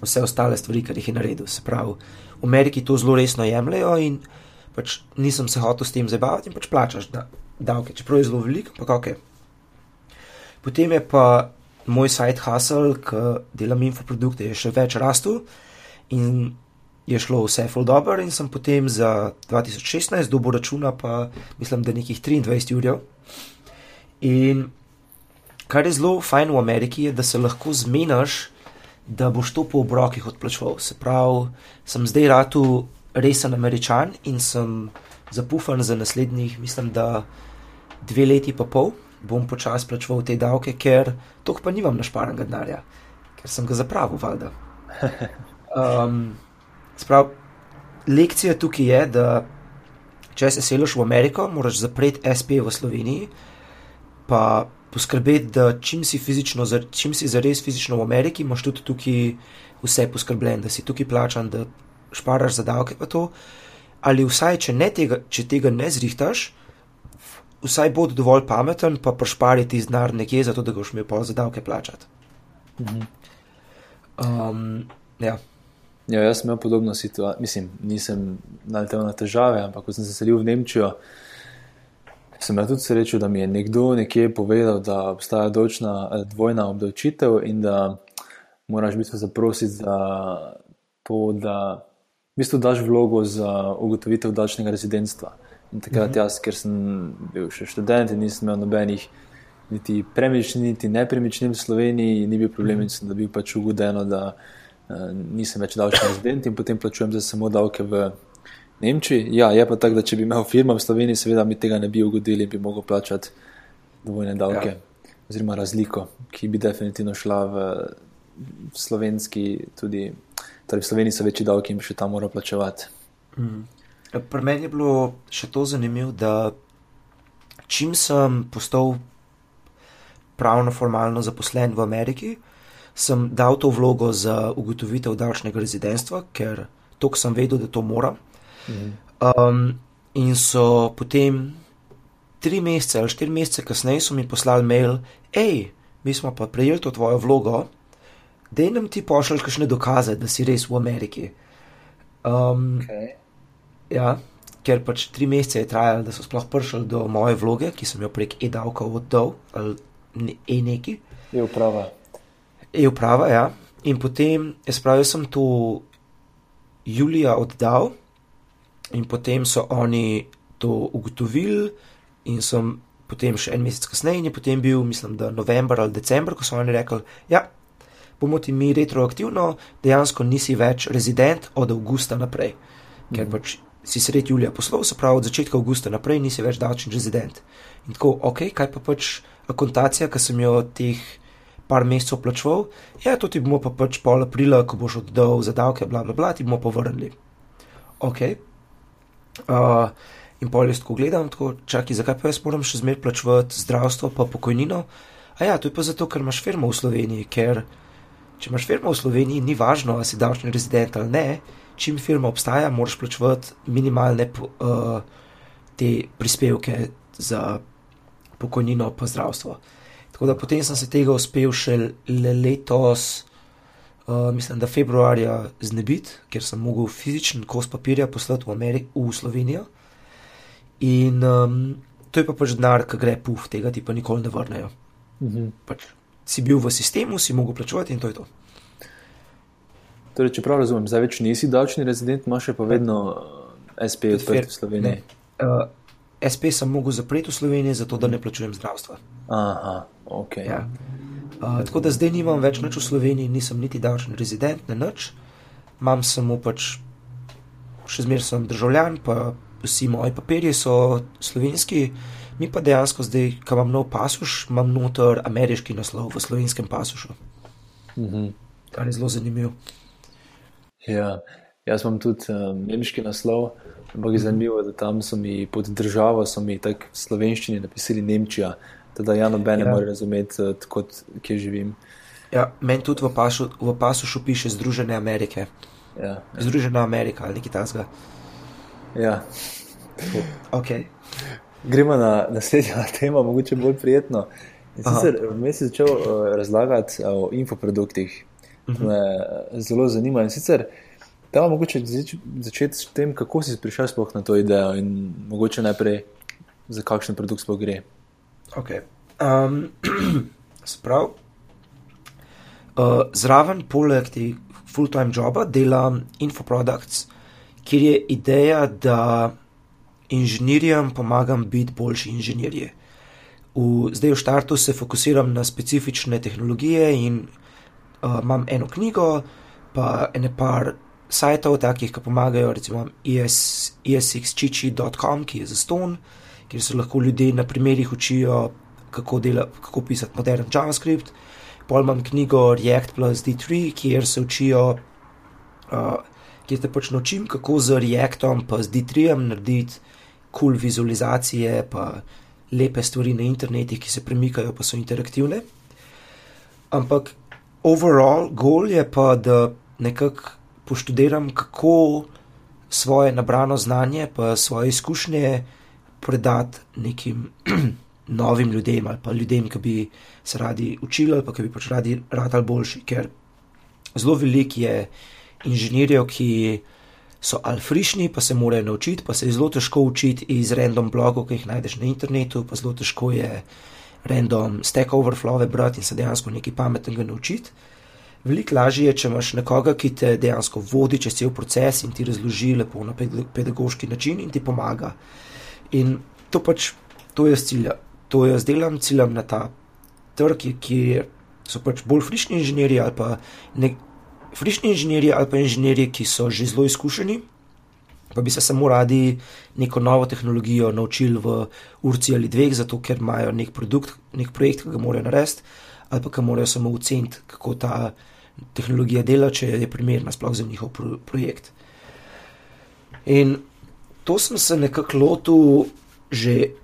vse ostale stvari, kar jih je naredil. Se pravi, v Ameriki to zelo resno jemljajo in pač nisem se hotel s tem zabavati in pač plačaš da, davke, čeprav je zelo veliko, ampak ok. Potem je pa moj side hustle, ki delam infoprodukte, je še več rastel in je šlo vse full dobro in sem potem za 2016 dobo računa, pa mislim, da nekih 23 ur. In kar je zelo fajn v Ameriki, je, da se lahko zmenaš, da boš to po obrokih odplačval. Se pravi, sem zdaj ratu resen američan in sem zapufan za naslednjih, mislim, da dve leti pa pol bom počasi plačeval te davke, ker to pa nimam našparanega denarja, ker sem ga zapravil, valjda. Um, sprav, lekcija tukaj je, da če se seliš v Ameriko, moraš zapreti SP v Sloveniji, pa poskrbeti, da čim si, fizično, čim si zares fizično v Ameriki, imaš tudi tukaj vse poskrbljeno, da si tukaj plačan, da šparaš za davke. Ali vsaj, če, tega, če tega ne zrihtaš, vsaj bod dovolj pameten, pa prešpariti znar nekje, zato da ga boš imel pol za davke plačati. Mhm. Um, ja. Ja, jaz sem imel podobno situacijo, mislim, nisem naletel na težave, ampak ko sem se selil v Nemčijo, sem imel tudi srečo, da mi je nekdo nekje povedal, da obstaja dočna, eh, dvojna obdavčitev in da moraš biti zaprositi za to, da v bistvu daš vlogo za ugotovitev davčnega rezidentstva. In takrat mhm. jaz, ker sem bil še študent in nisem imel nobenih niti premičnin, niti nepremičnin v Sloveniji, ni bil problem in sem dobil pač ugodeno, da uh, nisem več davčni rezident in potem plačujem za samo davke v Nemčiji. Ja, je pa tako, da če bi imel firma v Sloveniji, seveda mi tega ne bi ugodili in bi mogel plačati dvojne davke, ja. oziroma razliko, ki bi definitivno šla v slovenski, tudi torej v Sloveniji so večji davki in bi še tam moral plačevati. Mm. Pri meni je bilo še to zanimivo, da čim sem postal pravno formalno zaposlen v Ameriki, sem dal to vlogo za ugotovitev davčnega rezidentstva, ker to sem vedel, da to moram. Mhm. Um, in so potem tri mesece ali štiri mesece kasneje so mi poslali mail, hej, mi smo pa prejeli to tvojo vlogo, da nam ti pošlješ kakšne dokaze, da si res v Ameriki. Um, okay. Ja, ker pač tri mesece je trajalo, da so sploh prišli do moje vloge, ki sem jo prek e-davka oddal ali e-neki. Je uprava. Je uprava, ja. In potem, jaz pravim, sem to Julija oddal, in potem so oni to ugotovili, in sem potem še en mesec kasneje, in je potem bil, mislim, da november ali december, ko so oni rekli, ja, bomo ti mi retroaktivno, dejansko nisi več rezident od avgusta naprej. Ker mm. pač si sred Julija poslov, se pravi, od začetka avgusta naprej nisi več davčni rezident. In tako, ok, kaj pa pač akontacija, ki sem jo teh par mesecev plačeval, ja, to ti bomo pa pač pol aprila, ko boš oddal za davke, bla, bla, bla, ti bomo povrnili. Ok. Uh, in pol jaz tako gledam, tako čakaj, zakaj pa jaz moram še zmeraj plačevati zdravstvo, pa pokojnino? A ja, to je pa zato, ker imaš firmo v Sloveniji, ker če imaš firmo v Sloveniji, ni važno, ali si davčni rezident ali ne, čim firma obstaja, moraš plačevati minimalne uh, te prispevke za pokojnino, pa zdravstvo. Tako da potem sem se tega uspel še le letos, uh, mislim, da februarja znebiti, ker sem mogel fizičen kos papirja poslati v, Ameri v Slovenijo. In um, to je pa pač denar, ki gre puf, tega ti pa nikoli ne vrnejo. Mhm. Pač, si bil v sistemu, si mogel plačevati in to je to. Torej, če prav razumem, zdaj več nisi davčni rezident, imaš pa vedno uh, SP odprt v Sloveniji. Uh, SP sem mogel zapreti v Sloveniji, zato da ne plačujem zdravstva. Aha, ok. Ja. Uh, tako da zdaj nimam več nič v Sloveniji, nisem niti davčni rezident, ne nič. Imam samo pač, še zmeraj sem državljan, pa vsi moji papirji so slovenski, mi pa dejansko zdaj, ko imam nov pasuš, imam noter ameriški naslov v slovenskem pasušu. Mhm. Kar je zelo zanimivo. Ja, jaz imam tudi um, nemški naslov. Ampak je zanimivo, da tam so mi pod državo, so mi tako v slovenščini napisali Nemčija, da ja noben ne ja. more razumeti, eh, kot kje živim. Ja, meni tudi v, pašu, v pasušu piše Združene Amerike. Ja, ja. Združena Amerika ali nekaj takega. Ja. Okay. Gremo na naslednjo temo, mogoče bolj prijetno. Vmes sem začel uh, razlagati o infoproduktih. Uh -huh. Me zelo zanima. In sicer uh, Da, pa mogoče začeti s tem, kako si prišel sploh na to idejo in mogoče najprej za kakšen produkt sploh gre. Okay. Um, sprav, uh, zraven, poleg tega full-time joba, delam infoproducts, kjer je ideja, da inženirjem pomagam biti boljši inženirji. V, zdaj v štartu se fokusiram na specifične tehnologije in uh, imam eno knjigo, pa ene par sajtov, takih, ki pomagajo, recimo ESXChichi.com, ki je za ston, kjer se lahko ljudje na primerih učijo, kako, dela, kako pisati modern JavaScript. Pol imam knjigo React plus D3, kjer se učijo, uh, kjer te pač naučim, kako z Reactom pa z D3 narediti kul cool vizualizacije, pa lepe stvari na internetu, ki se premikajo, pa so interaktivne. Ampak overall goal je pa, da nekako poštudiram, kako svoje nabrano znanje, pa svoje izkušnje predati nekim novim ljudem ali pa ljudem, ki bi se radi učili ali pa ki bi pač radi radili boljši. Ker zelo veliko je inženirjev, ki so alfrišni, pa se morajo naučiti, pa se je zelo težko učiti iz random blogov, ki jih najdeš na internetu, pa zelo težko je random stack overflow brati in se dejansko nekaj pametnega naučiti. Veliko lažje je, če imaš nekoga, ki te dejansko vodi čez cel proces in ti razloži lepo na pedagoški način in ti pomaga. In to pač, to jaz ciljam, to jaz delam, ciljam na ta trg, kjer so pač bolj frišni inženirji ali pa ne, frišni inženirji ali pa inženirji, ki so že zelo izkušeni, pa bi se samo radi neko novo tehnologijo naučili v urci ali dveh, zato ker imajo nek produkt, nek projekt, ki ga morajo narediti, ali pa ki morajo samo oceniti, kako ta tehnologija dela, če je primerna sploh za njihov pro projekt. In to sem se nekako lotil že.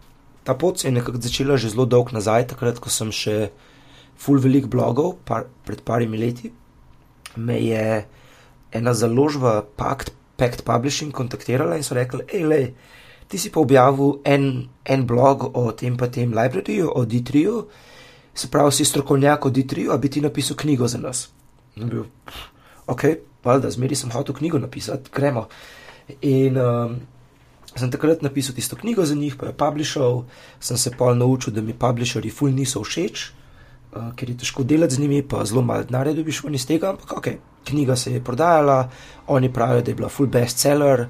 Ta pot se je nekako začela že zelo dolgo nazaj, takrat, ko sem še full velik blogov, par, pred parimi leti, me je ena založba Pact, Pact Publishing kontaktirala in so rekli: hej, le, ti si pa objavil en, en blog o tem pa tem libraryju, o D3-ju, se pravi, si strokovnjak o D3-ju, a bi ti napisal knjigo za nas. In bil, ok, valjda, zmeri sem hotel knjigo napisati, gremo. In um, sem takrat napisal tisto knjigo za njih, pa je publishal, sem se pa naučil, da mi publisheri ful niso všeč. Uh, ker je težko delati z njimi, pa zelo malo denarja dobiš ven iz tega, ampak ok, knjiga se je prodajala, oni pravijo, da je bila full bestseller,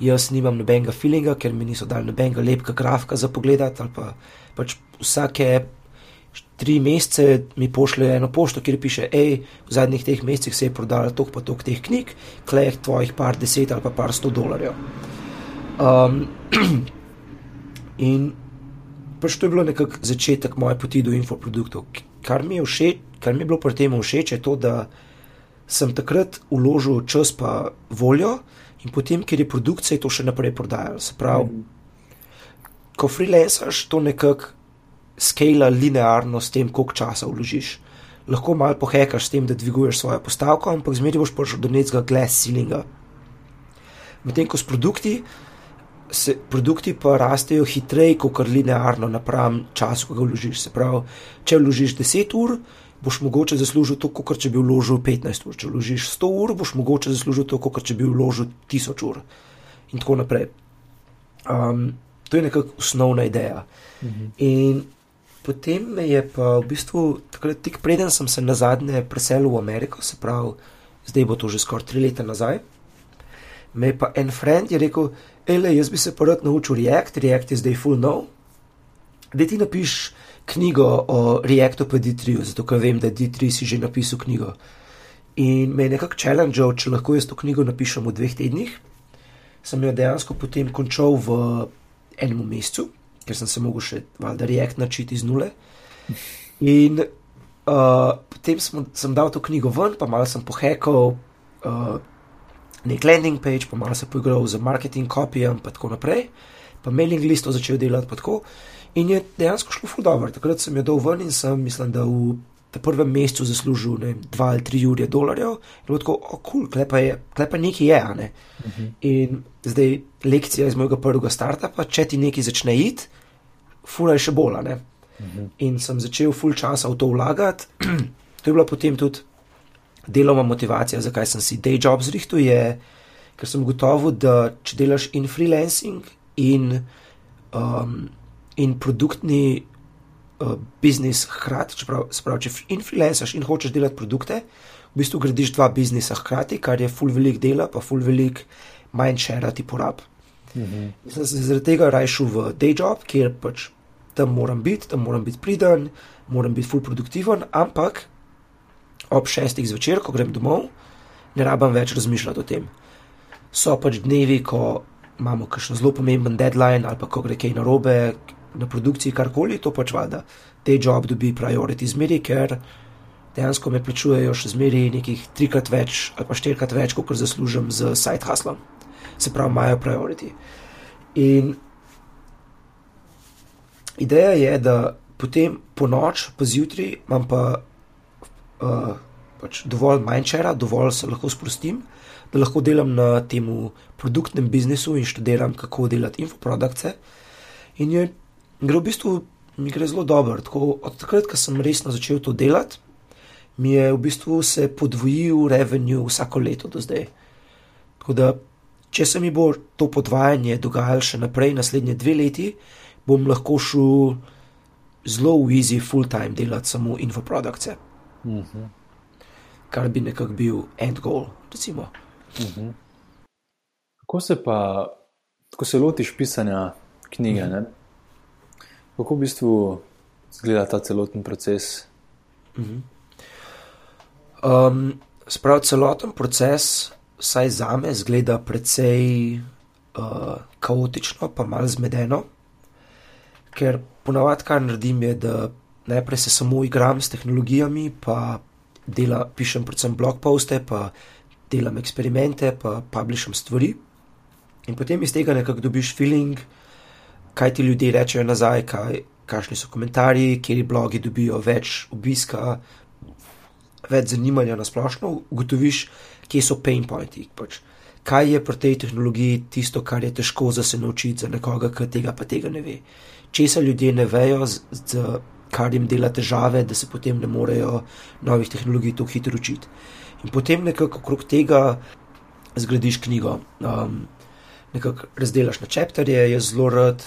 jaz nimam nobenega feelinga, ker mi niso dali nobenega lepega grafika za pogledati, ali pa pač vsake tri mesece mi pošlje eno pošto, kjer piše, hej, v zadnjih teh mesecih se je prodalo toliko pa toliko teh knjig, klej tvojih par deset ali pa par sto dolarjev. Um, in pač to je bilo nekako začetek moje poti do infoproduktov. Kar mi je, všeč, kar mi je bilo pri tem všeč, je to, da sem takrat uložil čas pa voljo in potem, ker je produkcija to še naprej prodajala. Se pravi, mm. ko freelancaš, to nekako skala linearno s tem, koliko časa vložiš. Lahko malo pohekaš s tem, da dviguješ svojo postavko, ampak zmeri boš prišel do nekega glass ceilinga. Medtem ko s produkti, se produkti pa rastejo hitreje, kot kar linearno napram času, ko ga vložiš. Se pravi, če vložiš 10 ur, boš mogoče zaslužil to, kot če bi vložil 15 ur. Če vložiš 100 ur, boš mogoče zaslužil to, kot če bi vložil 1000 ur. In tako naprej. Um, to je nekako osnovna ideja. Mhm. In Potem me je pa v bistvu, takrat, tik preden sem se na zadnje preselil v Ameriko, se pravi, zdaj bo to že skoraj tri leta nazaj, me je pa en friend je rekel: Ele, jaz bi se rad naučil React, React je zdaj full no. Da ti napiš knjigo o Reactu pa D3, zato ker vem, da D3 si že napisal knjigo. In me je nekako challenge, če lahko jaz to knjigo napišem v dveh tednih. Sem jo dejansko potem končal v enem mesecu ker sem se mogel še valjda react načiti iz nule. In uh, potem smo, sem dal to knjigo ven, pa malo sem pohekal uh, nek landing page, pa malo se poigral z marketing kopijem, pa tako naprej, pa mailing listo začel delati, pa tako. In je dejansko šlo ful dobro. Takrat sem jo dal ven in sem, mislim, da v prvem mesecu zaslužil ne, dva ali tri ure dolarjev, in bilo tako, o, kul, cool, klepa nekaj je, ne. Uh mhm. -huh. In zdaj lekcija iz mojega prvega startupa, če ti nekaj začne iti, fura je še bolj. Uh -huh. In sem začel full časa v to vlagati. to je bila potem tudi delovna motivacija, zakaj sem si day job zrihtel, je, ker sem gotovo, da če delaš in freelancing in, um, in produktni uh, biznis hkrati, čeprav, sprav, če in freelancaš in hočeš delati produkte, v bistvu gradiš dva biznisa hkrati, kar je full velik dela, pa full velik manj share ti porab. -huh. Sem se zaradi tega rajšel v day job, kjer pač tam moram biti, tam moram biti priden, moram biti full produktiven, ampak ob šestih zvečer, ko grem domov, ne rabim več razmišljati o tem. So pač dnevi, ko imamo kakšen zelo pomemben deadline ali pa ko gre kaj narobe na produkciji, karkoli, to pač vada. Te job dobi priority zmeri, ker dejansko me plačujejo še zmeri nekih trikrat več ali pa štirikrat več, kot zaslužim z side hustlom. Se pravi, imajo priority. In ideja je, da potem po noč, pa zjutraj imam pa uh, pač dovolj manjčera, dovolj se lahko sprostim, da lahko delam na tem produktnem biznisu in študiram, kako delati infoprodukte. In je, gre v bistvu mi gre zelo dobro. Tako, od takrat, ko sem resno začel to delati, mi je v bistvu se podvojil revenue vsako leto do zdaj. Tako da, če se mi bo to podvajanje dogajalo še naprej, naslednje dve leti, bom lahko šel zelo v easy, full time delati samo infoprodukte. Uh mhm. -huh. Kar bi nekako bil end goal, recimo. Uh mhm. -huh. Kako se pa, ko se lotiš pisanja knjige, uh. -huh. Kako v bistvu izgleda ta celoten proces? -huh. um, Sprav celoten proces, vsaj za me, zgleda precej uh, kaotično, pa malo zmedeno ker ponavadi, kar naredim, je, da najprej se samo igram s tehnologijami, pa dela, pišem predvsem blog poste, pa delam eksperimente, pa publišem stvari. In potem iz tega nekako dobiš feeling, kaj ti ljudje rečejo nazaj, kaj, kakšni so komentarji, kje blogi dobijo več obiska, več zanimanja na splošno, ugotoviš, kje so pain pointi. Pač. Kaj je pri tej tehnologiji tisto, kar je težko za se naučiti za nekoga, ki tega pa tega ne ve česa ljudje ne vejo, z, z, kar jim dela težave, da se potem ne morejo novih tehnologij tako hitro učiti. In potem nekako okrog tega zgradiš knjigo. Um, nekako razdelaš na čepterje, jaz zelo rad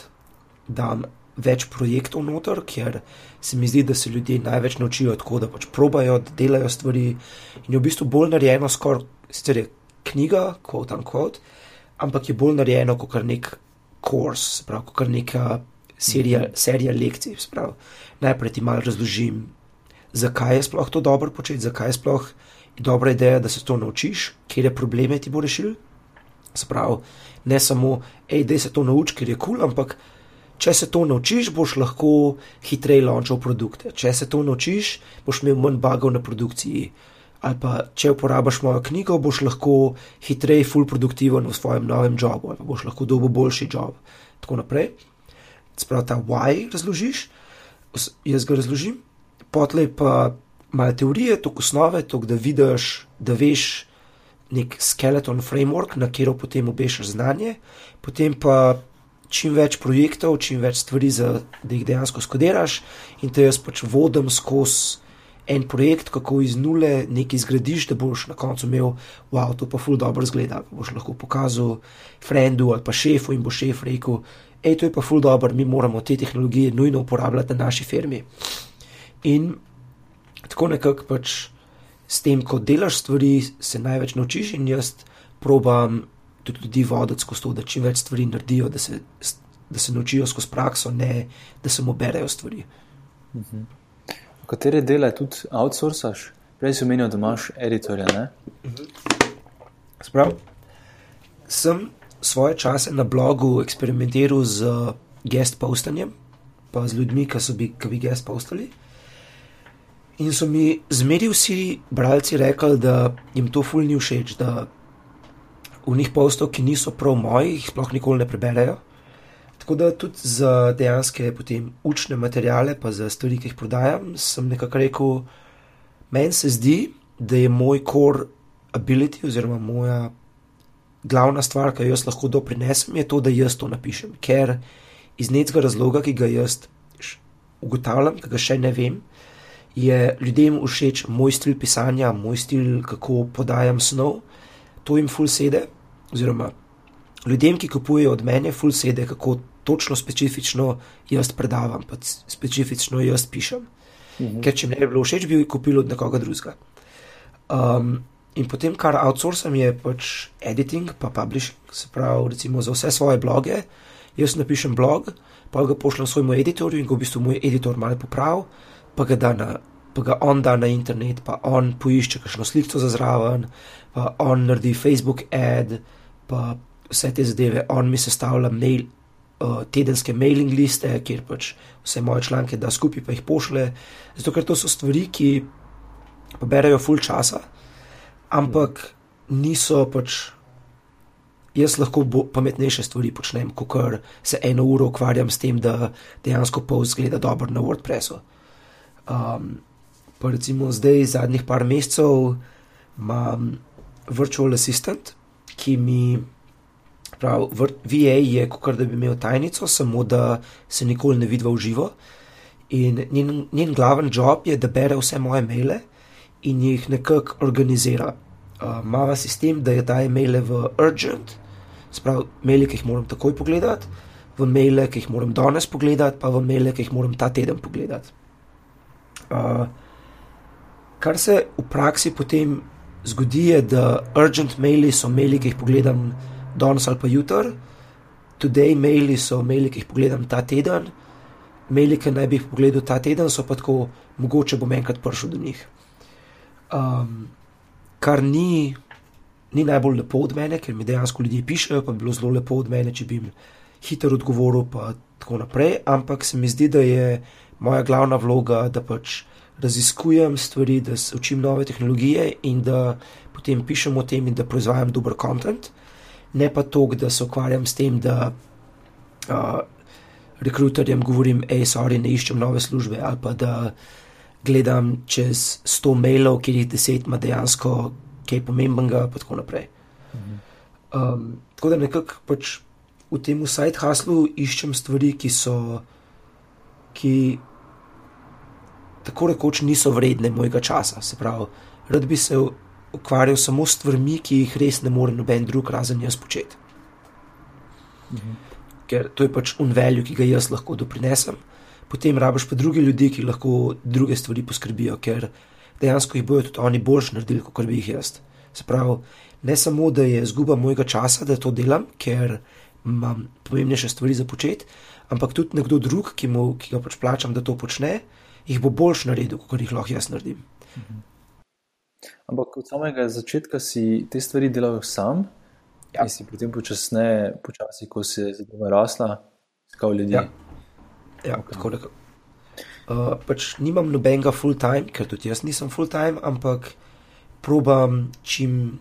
dam več projektov noter, ker se mi zdi, da se ljudje največ naučijo tako, da pač probajo, da delajo stvari. In je v bistvu bolj narejeno, skoraj sicer je knjiga, kot tam kot, ampak je bolj narejeno kot nek kurs, pravi, kot neka serija, serija lekcij. Sprav. Najprej ti malo razložim, zakaj je sploh to dobro početi, zakaj je sploh dobra ideja, da se to naučiš, kje je probleme ti bo rešil. Sprav, ne samo, hej, da se to nauči, ker je kul, cool, ampak če se to naučiš, boš lahko hitreje launčal produkte. Če se to naučiš, boš imel manj bugov na produkciji. Ali pa če uporabiš mojo knjigo, boš lahko hitreje, full produktiven v svojem novem jobu, ali boš lahko dobil boljši job. Tako naprej sprav ta why razložiš, jaz ga razložim, potlej pa malo teorije, to osnove, to, da vidiš, da veš nek skeleton framework, na katero potem obešaš znanje, potem pa čim več projektov, čim več stvari, za, da jih dejansko skodiraš in te jaz pač vodim skozi. En projekt, kako iz nule nekaj zgradiš, da boš na koncu imel, wow, to pa ful dobro zgleda. Boš lahko pokazal frendu ali pa šefu in bo šef rekel, hej, to je pa ful dobro, mi moramo te tehnologije nujno uporabljati na naši firmi. In tako nekako pač s tem, ko delaš stvari, se največ naučiš in jaz probam tudi ljudi voditi skozi to, da čim več stvari naredijo, da se, da se naučijo skozi prakso, ne da samo berejo stvari. Mhm. Katere dele tudi outsourcaš? Prej si omenil, da imaš editorja. Mhm. Sprav. Sem svoje čase na blogu eksperimentiral z guest postanjem, pa z ljudmi, ki so bi, bi guest postali. In so mi zmeri vsi bralci rekli, da jim to ful ni všeč, da v njih postov, ki niso prav moji, jih sploh nikoli ne preberejo. Tako da tudi za dejanske potem učne materijale, pa za stvari, ki jih prodajam, sem nekako rekel, meni se zdi, da je moj core ability oziroma moja glavna stvar, ki jo jaz lahko doprinesem, je to, da jaz to napišem. Ker iz nekega razloga, ki ga jaz ugotavljam, ki ga še ne vem, je ljudem všeč moj stil pisanja, moj stil, kako podajam snov, to jim full sede. Oziroma, ljudem, ki kupujejo od mene, full sede, kako točno, specifično jaz predavam, pa specifično jaz pišem. Mhm. Ker če mi ne bi bilo všeč, bi jih kupil od nekoga drugega. Um, In potem, kar outsourcam, je pač editing, pa publishing. Se pravi, recimo za vse svoje bloge, jaz napišem blog, pa ga pošljem svojemu editorju in ga v bistvu moj editor malo popravi, pa ga da na. Pa ga on da na internet, pa on poišče kakšno sliko za zraven, pa on naredi Facebook ad, pa vse te zadeve, on mi sestavlja mail, uh, tedenske mailing liste, kjer pač vse moje članke da skupaj, pa jih pošle. Zato, ker to so stvari, ki berajo full časa ampak niso pač jaz lahko pametnejše stvari počnem, kot se eno uro ukvarjam s tem, da dejansko pol zgleda dobro na WordPressu. Um, pa recimo zdaj, zadnjih par mesecev, imam virtual assistant, ki mi pravi, VA je kot da bi imel tajnico, samo da se nikoli ne vidi v živo. In njen, njen glaven job je, da bere vse moje maile in jih nekako organizira. Uh, Mava sistem, da je daje maile v urgent, sprav maile, ki jih moram takoj pogledati, v maile, ki jih moram danes pogledati, pa v maile, ki jih moram ta teden pogledati. Uh, kar se v praksi potem zgodi, je, da urgent maili so maili, ki jih pogledam danes ali pa jutr, today maili so maili, ki jih pogledam ta teden, maili, ki naj bi jih pogledal ta teden, so pa tako, mogoče bom enkrat prišel do njih. Um, kar ni, ni najbolj lepo od mene, ker mi dejansko ljudje pišejo, pa bi bilo zelo lepo od mene, če bi jim hitro odgovoril, pa tako naprej. Ampak se mi zdi, da je moja glavna vloga, da pač raziskujem stvari, da se učim nove tehnologije in da potem pišem o tem in da proizvajam dober kontent ne pa to, da se ukvarjam s tem, da uh, rekruterjem govorim, hej, sorry, ne iščem nove službe, ali pa da gledam čez 100 mailov, kjer jih 10 ima dejansko kaj pomembnega, in tako naprej. Um, tako da nekako pač v tem side huslu iščem stvari, ki so, ki tako rekoč niso vredne mojega časa. Se pravi, rad bi se ukvarjal samo s stvarmi, ki jih res ne more noben drug razen jaz početi. Mhm. Ker to je pač unvelju, ki ga jaz lahko doprinesem. Potem rabiš pa druge ljudi, ki lahko druge stvari poskrbijo, ker dejansko jih bojo tudi oni boljši naredili, kot bi jih jaz. Se pravi, ne samo, da je izguba mojega časa, da to delam, ker imam pomembnejše stvari za početi, ampak tudi nekdo drug, ki, mu, ki ga pač plačam, da to počne, jih bo boljši naredil, kot jih lahko jaz naredim. Mhm. Ampak od samega začetka si te stvari delal sam, ja. in si potem počasneje, počasi, ko si zadeva rasla, iskal ljudi. Ja, ja okay. tako da. Uh, pač nimam nobenega full time, ker tudi jaz nisem full time, ampak probam čim.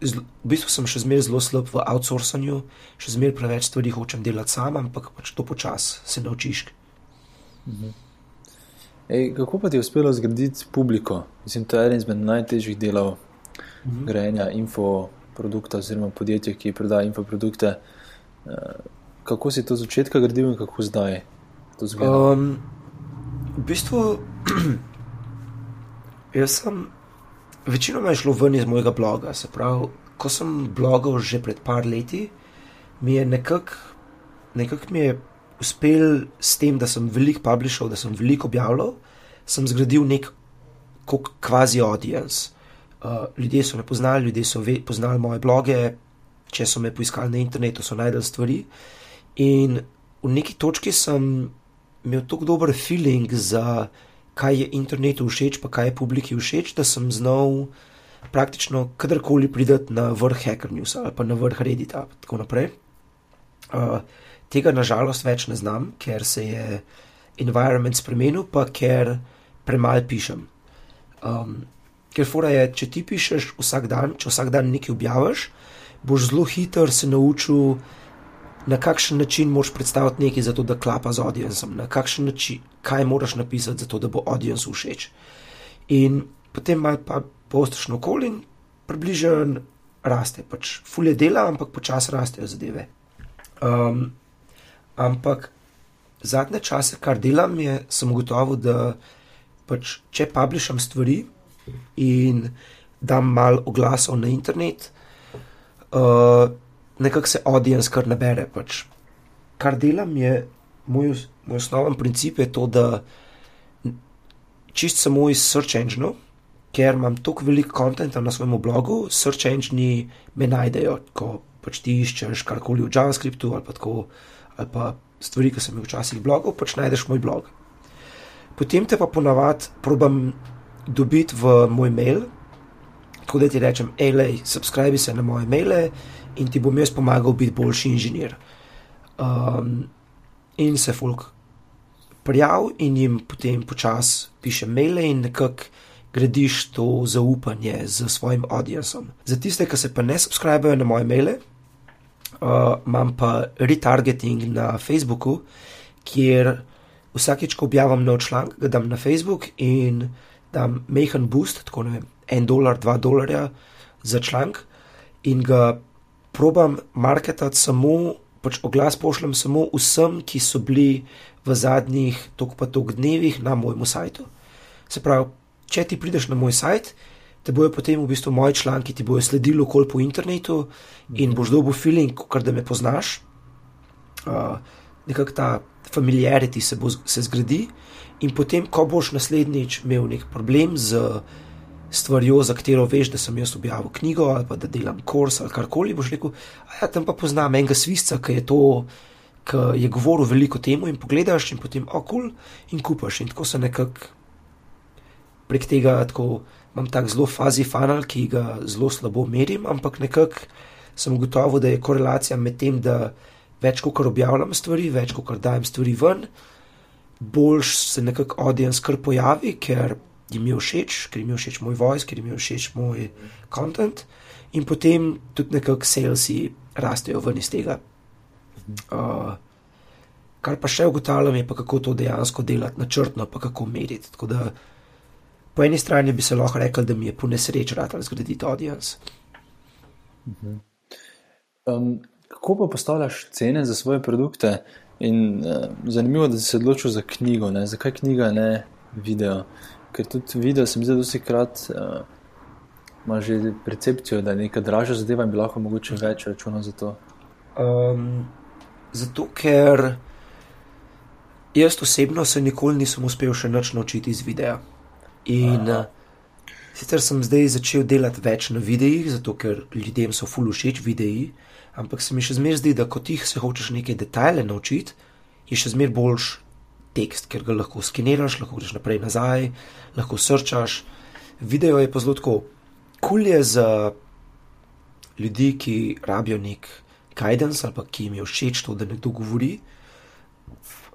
Zl, v bistvu sem še zmeraj zelo slab v outsourcanju, še zmeraj preveč stvari hočem delati sam, ampak pač to počasi se naučiš. Mhm. Ej, kako pa ti je uspelo zgraditi publiko? Mislim, to je eden izmed najtežjih delov mhm. grajenja infoprodukta oziroma podjetja, ki prodaja infoprodukte. Uh, kako si to začetka gradil in kako zdaj to zgradil? Um, v bistvu, jaz sem večinoma šel ven iz mojega bloga. Se pravi, ko sem blogal že pred par leti, mi je nekako nekak uspel s tem, da sem veliko publikal, da sem veliko objavljal, sem zgradil nek kvazi audience. Uh, ljudje so me poznali, ljudje so ve, poznali moje bloge, če so me poiskali na internetu, so najdel stvari. In v neki točki sem imel tako dober feeling za kaj je internetu všeč, pa kaj je publiki všeč, da sem znal praktično kadarkoli prideti na vrh Hacker News ali pa na vrh Reddita in tako naprej. Uh, Tega nažalost več ne znam, ker se je environment spremenil, pa ker premalo pišem. Um, ker fora je, če ti pišeš vsak dan, če vsak dan nekaj objaviš, boš zelo hiter se naučil, na kakšen način moraš predstaviti nekaj, zato da klapa z audiencem, na kakšen način, kaj moraš napisati, zato da bo audience všeč. In potem malo pa postaš na okolje in približen raste. Pač fulje dela, ampak počasi rastejo zadeve. Um, Ampak zadnje čase, kar delam, je, sem ugotovil, da pač, če publikam stvari in dam malo oglasov na internet, uh, nekako se audience kar nabere. Pač. Kar delam, je moj, moj osnoven princip, je to, da čist samo iz search engine, ker imam toliko veliko konta na svojem blogu, search engine me najdejo, ko pač ti iščeš karkoli v JavaScriptu ali pa tako ali pa stvari, ki sem jih včasih blogal, pač najdeš moj blog. Potem te pa ponavadi probam dobiti v moj mail, tako da ti rečem, hej, lej, subscribi se na moje maile in ti bom jaz pomagal biti boljši inženir. Um, in se folk prijav in jim potem počasi piše maile in nekako gradiš to zaupanje z svojim audiencem. Za tiste, ki se pa ne subscribijo na moje maile, Uh, imam pa retargeting na Facebooku, kjer vsakeč, ko objavim nov članek, ga dam na Facebook in dam mehen boost, tako ne vem, en dolar, dva dolarja za članek in ga probam marketati samo, pač oglas pošljem samo vsem, ki so bili v zadnjih tok pa tok dnevih na mojem sajtu. Se pravi, če ti prideš na moj sajt, te bojo potem v bistvu moji članki, ti bojo sledili okol po internetu in boš dobil feeling, kar da me poznaš. Uh, Nekako ta familiarity se, bo, se zgradi, in potem, ko boš naslednjič imel nek problem z stvarjo, za katero veš, da sem jaz objavil knjigo ali pa da delam kurs ali karkoli, boš rekel: ja, tam pa poznam enega svisca, ki je to. Ki je govoril veliko temu, in pogledaš, in potem okul, in kupaš. In tako se nekako prek tega, tako imam tak zelo fazi funnel, ki ga zelo slabo merim, ampak nekako sem ugotovil, da je korelacija med tem, da več kot objavljam stvari, več kot dajem stvari ven, boljš se nekako audience kar pojavi, ker jim je všeč, ker jim je všeč moj voice, ker jim je všeč moj content, in potem tudi nekako salesi rastejo ven iz tega. Uh, kar pa še ugotavljam, je pa kako to dejansko delati, načrtno, pa kako meriti. Tako da po eni strani bi se lahko rekel, da mi je po nesreči rad zgraditi audience. Um, kako pa postavljaš cene za svoje produkte? In uh, zanimivo je, da si se odločil za knjigo. Ne? Zakaj knjiga, ne video? Ker tudi video, se mi zdi, da si krat uh, ima že percepcijo, da je neka dražja zadeva in bi lahko mogoče več računal za to. Um, zato, ker jaz osebno se nikoli nisem uspel še nič naučiti iz videa. In uh, sicer sem zdaj začel delati več na videih, zato ker ljudem so fulu všeč videi. Ampak se mi še zmeraj zdi, da ko ti se hočeš neke detajle naučiti, je še zmeraj boljš tekst, ker ga lahko skeniraš, lahko greš naprej in nazaj, lahko srčaš. Video je pa zelo tako, kul je za ljudi, ki rabijo nek guidance ali pa ki jim je všeč to, da nekdo govori.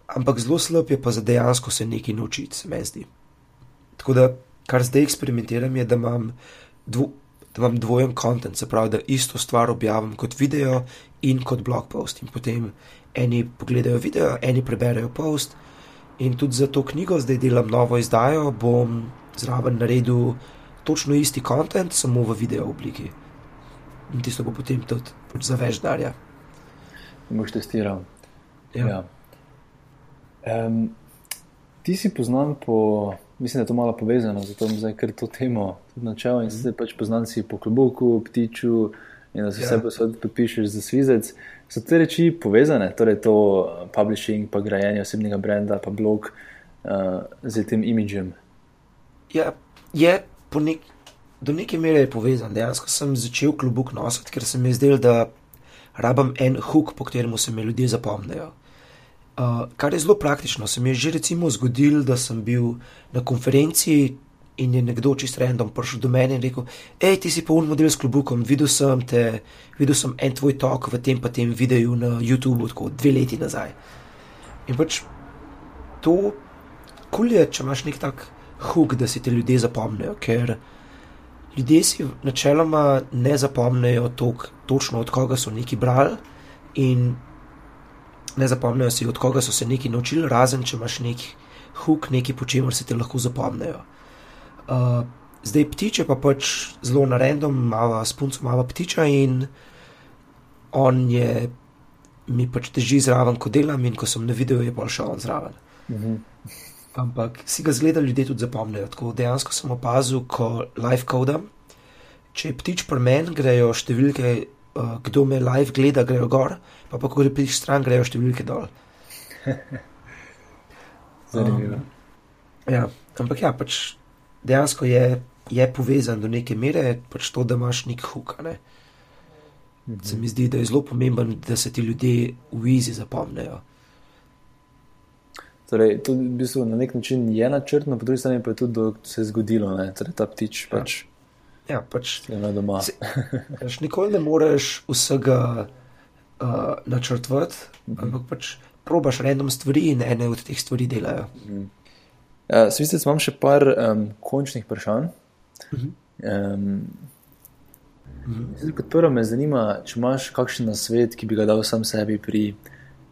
Ampak zelo slab je pa za dejansko se nekaj naučiti, se mi zdi. Tako da, kar zdaj eksperimentiram, je, da imam dvo da imam dvojen kontent, se pravi, da isto stvar objavim kot video in kot blog post. In potem eni pogledajo video, eni preberejo post. In tudi za to knjigo zdaj delam novo izdajo, bom zraven naredil točno isti kontent, samo v video obliki. In tisto bo potem tudi za več darja. Boš testiral. Ja. Ja. Um, ti si poznan po mislim, da je to malo povezano, zato bom zdaj kar to temo načel in se pač poznam si po klobuku, ptiču in da se ja. vse posod podpišeš za svizec. So te reči povezane, torej to uh, publishing, pa grajenje osebnega brenda, pa blog uh, z tem imidžem. Ja, je nek, do neke mere povezan. Dejansko sem začel klobuk nositi, ker se mi je zdelo, da rabam en hook, po katerem se me ljudje zapomnijo. Uh, kar je zelo praktično. Se mi je že recimo zgodil, da sem bil na konferenci in je nekdo čist random prišel do mene in rekel: Hej, ti si pa un model s klobukom, videl sem te, videl sem en tvoj tok v tem pa tem videu na YouTubu, tako dve leti nazaj. In pač to kul je, če imaš nek tak hug, da si te ljudje zapomnijo, ker ljudje si načeloma ne zapomnijo tok, točno od koga so neki brali in ne zapomnijo si, od koga so se neki naučili, razen če imaš neki huk, neki po čemer se te lahko zapomnijo. Uh, zdaj ptiče pa pač zelo na random, malo spunco, malo ptiča in on je mi pač teži zraven, ko delam in ko sem na videu, je pa še on zraven. Mhm. Ampak si ga zgleda, ljudje tudi zapomnijo. Tako dejansko sem opazil, ko live kodam, če je ptič pri meni, grejo številke uh, kdo me live gleda, grejo gor, pa pa ko gre priš stran, grejo številke dol. Zanimivo. Um, ja, ampak ja, pač dejansko je, je povezan do neke mere, pač to, da imaš nek huk. Ne? Mhm. Se mi zdi, da je zelo pomemben, da se ti ljudje v izi zapomnejo. Torej, to v bistvu na nek način je načrtno, po drugi strani pa je tudi, da se je zgodilo, da torej, ta ptič ja. pač. Ja, pač na doma. pač nikoli ne moreš vsega uh, načrtovati, mm -hmm. ampak pač probaš random stvari in ene od teh stvari delajo. Mm -hmm. uh, Svisec, imam še par um, končnih vprašanj. Mm -hmm. um, Mhm. Kot prvo me zanima, če imaš kakšen nasvet, ki bi ga dal sam sebi pri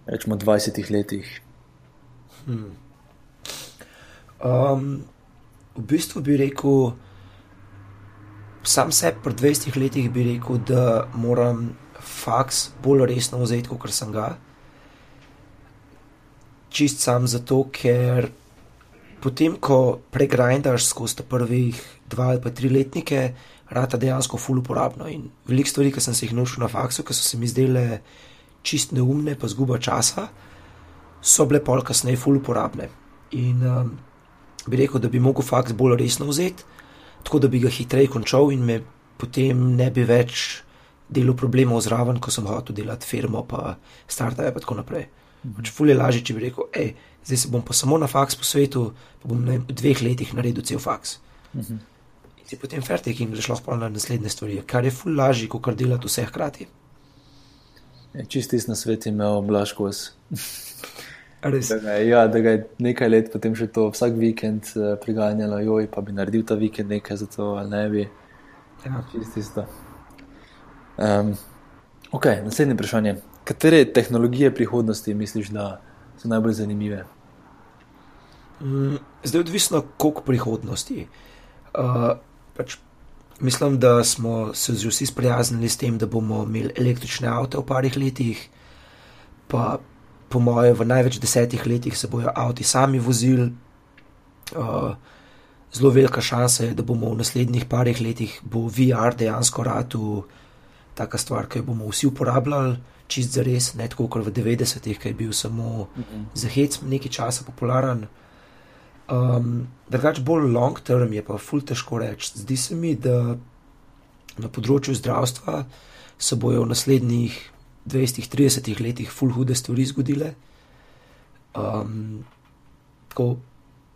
rečemo 20 letih. Hmm. Um, v bistvu bi rekel, sam sebi pri 20 letih bi rekel, da moram faks bolj resno vzeti, kot sem ga. Čist sam zato, ker potem, ko pregrindaš skozi prvih dva ali pa tri letnike, rata dejansko ful uporabno. In veliko stvari, ki sem se jih naučil na faksu, ki so se mi zdele čist neumne, pa zguba časa, so bile pol kasneje ful uporabne. In um, bi rekel, da bi mogel faks bolj resno vzeti, tako da bi ga hitreje končal in me potem ne bi več delal problemov zraven, ko sem hotel delati firmo, pa startup in tako naprej. Pač ful je lažje, če bi rekel, hej, zdaj se bom pa samo na faks po svetu, pa bom v dveh letih naredil cel faks. Mhm. In si potem fertik in greš lahko na naslednje stvari, kar je ful lažje, kot kar delati vse hkrati. Čisti na svet imel blaškos. Ja, da ga je nekaj let potem še to vsak vikend uh, priganjalo, joj, pa bi naredil ta vikend nekaj za to, ali ne bi. Ja, čisti isto. Um, ok, naslednje vprašanje. Katere tehnologije prihodnosti misliš, da so najbolj zanimive? Mm, zdaj, odvisno, koliko prihodnosti. Uh, pač Mislim, da smo se že vsi sprijaznili s tem, da bomo imeli električne avto v parih letih, pa po mojem, v največ desetih letih se bojo avti sami vozili. Uh, zelo velika šansa je, da bomo v naslednjih parih letih bo VR dejansko ratu taka stvar, ki jo bomo vsi uporabljali, čist za res, ne tako kot v 90-ih, ki je bil samo mhm. za hec nekaj časa popularen. Um, Drugač, bolj long term je pa ful težko reči. Zdi se mi, da na področju zdravstva se bojo v naslednjih 20-30 letih ful hude stvari zgodile. Um, tako,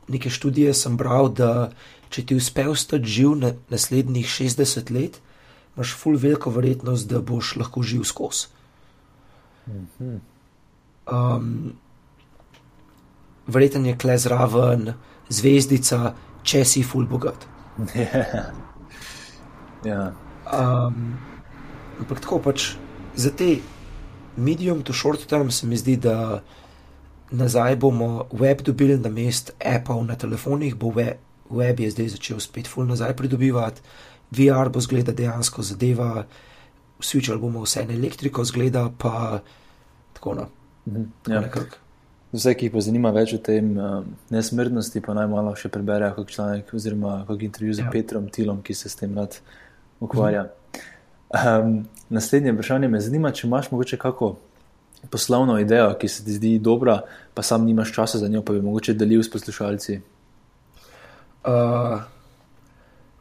neke študije sem bral, da če ti uspe ostati živ na naslednjih 60 let, imaš ful veliko verjetnost, da boš lahko živ skozi. Um, verjetno je kle zraven zvezdica, če si ful bogat. Ja. Um, ampak tako pač za te medium to short term se mi zdi, da nazaj bomo web dobili na mest Apple na telefonih, bo web, web je zdaj začel spet ful nazaj pridobivati, VR bo zgleda dejansko zadeva, switchali bomo vse na elektriko, zgleda pa tako no. Mhm, ja. Vse, ki jih pa zanima več o tem uh, nesmrtnosti, pa naj malo še preberejo kot članek oziroma kot intervju z ja. Petrom Tilom, ki se s tem rad ukvarja. Um, naslednje vprašanje me zanima, če imaš morda kako poslovno idejo, ki se ti zdi dobra, pa sam nimaš časa za njo, pa bi mogoče delil s poslušalci. Uh,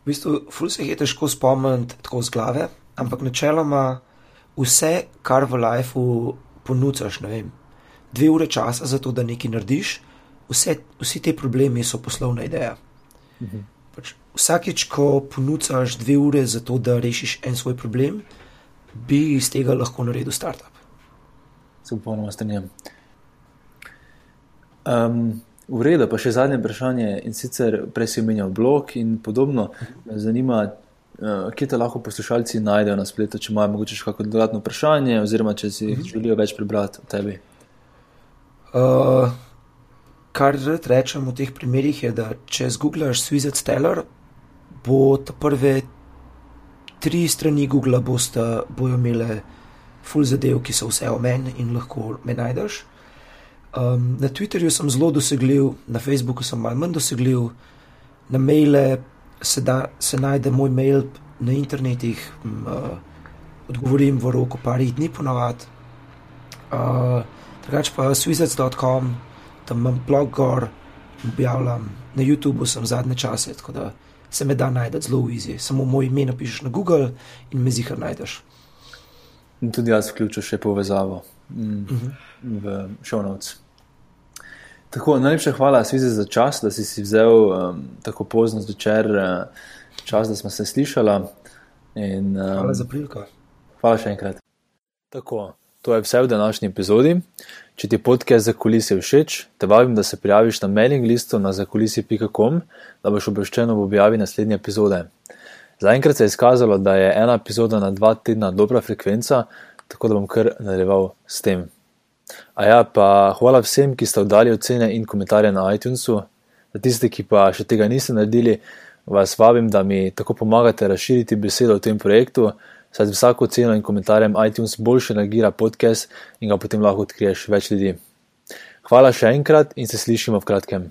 v bistvu, ful se je težko spomniti tako z glave, ampak načeloma vse, kar v lifeu ponucaš, ne vem dve ure časa za to, da nekaj narediš, vse, vsi ti problemi so poslovna ideja. Mhm. Pač vsakeč, ko ponucaš dve ure za to, da rešiš en svoj problem, bi iz tega lahko naredil startup. Se popolnoma strinjam. Um, v redu, pa še zadnje vprašanje. In sicer prej si omenjal blog in podobno. Me zanima, uh, kje te lahko poslušalci najdejo na spletu, če imajo morda še kakšno dodatno vprašanje, oziroma če si mhm. želijo več prebrati o tebi. Uh, kar rad rečem v teh primerih je, da če zgooglaš Swizzard Stellar, bo ta prve tri strani Google bosta, bojo imele full zadev, ki so vse o meni in lahko me najdeš. Um, na Twitterju sem zelo dosegljiv, na Facebooku sem malo manj dosegljiv, na maile se, da, se najde moj mail na internetih, um, uh, odgovorim v roku parih dni ponovadi. Uh, drugače pa swizzards.com, tam imam blog gor, objavljam na YouTubu, sem zadnje čase, tako da se me da najdete zelo easy. Samo moj ime napišeš na Google in me zihar najdeš. In tudi jaz vključujem še povezavo mm, uh mhm. -huh. v notes. Tako, najlepša hvala, Svizi, za čas, da si, si vzel um, tako pozno zvečer uh, čas, da smo se slišali. Um, hvala za priliko. Hvala še enkrat. Tako. To je vse v današnji epizodi. Če ti podcast za kulise všeč, te vabim, da se prijaviš na mailing listu na zakulisi.com, da boš obveščen ob objavi naslednje epizode. Zaenkrat se je izkazalo, da je ena epizoda na dva tedna dobra frekvenca, tako da bom kar nadaljeval s tem. A ja, pa hvala vsem, ki ste oddali ocene in komentarje na iTunesu. Za tiste, ki pa še tega niste naredili, vas vabim, da mi tako pomagate razširiti besedo o tem projektu, saj z vsako ceno in komentarjem iTunes boljše nagira podcast in ga potem lahko odkriješ več ljudi. Hvala še enkrat in se slišimo v kratkem.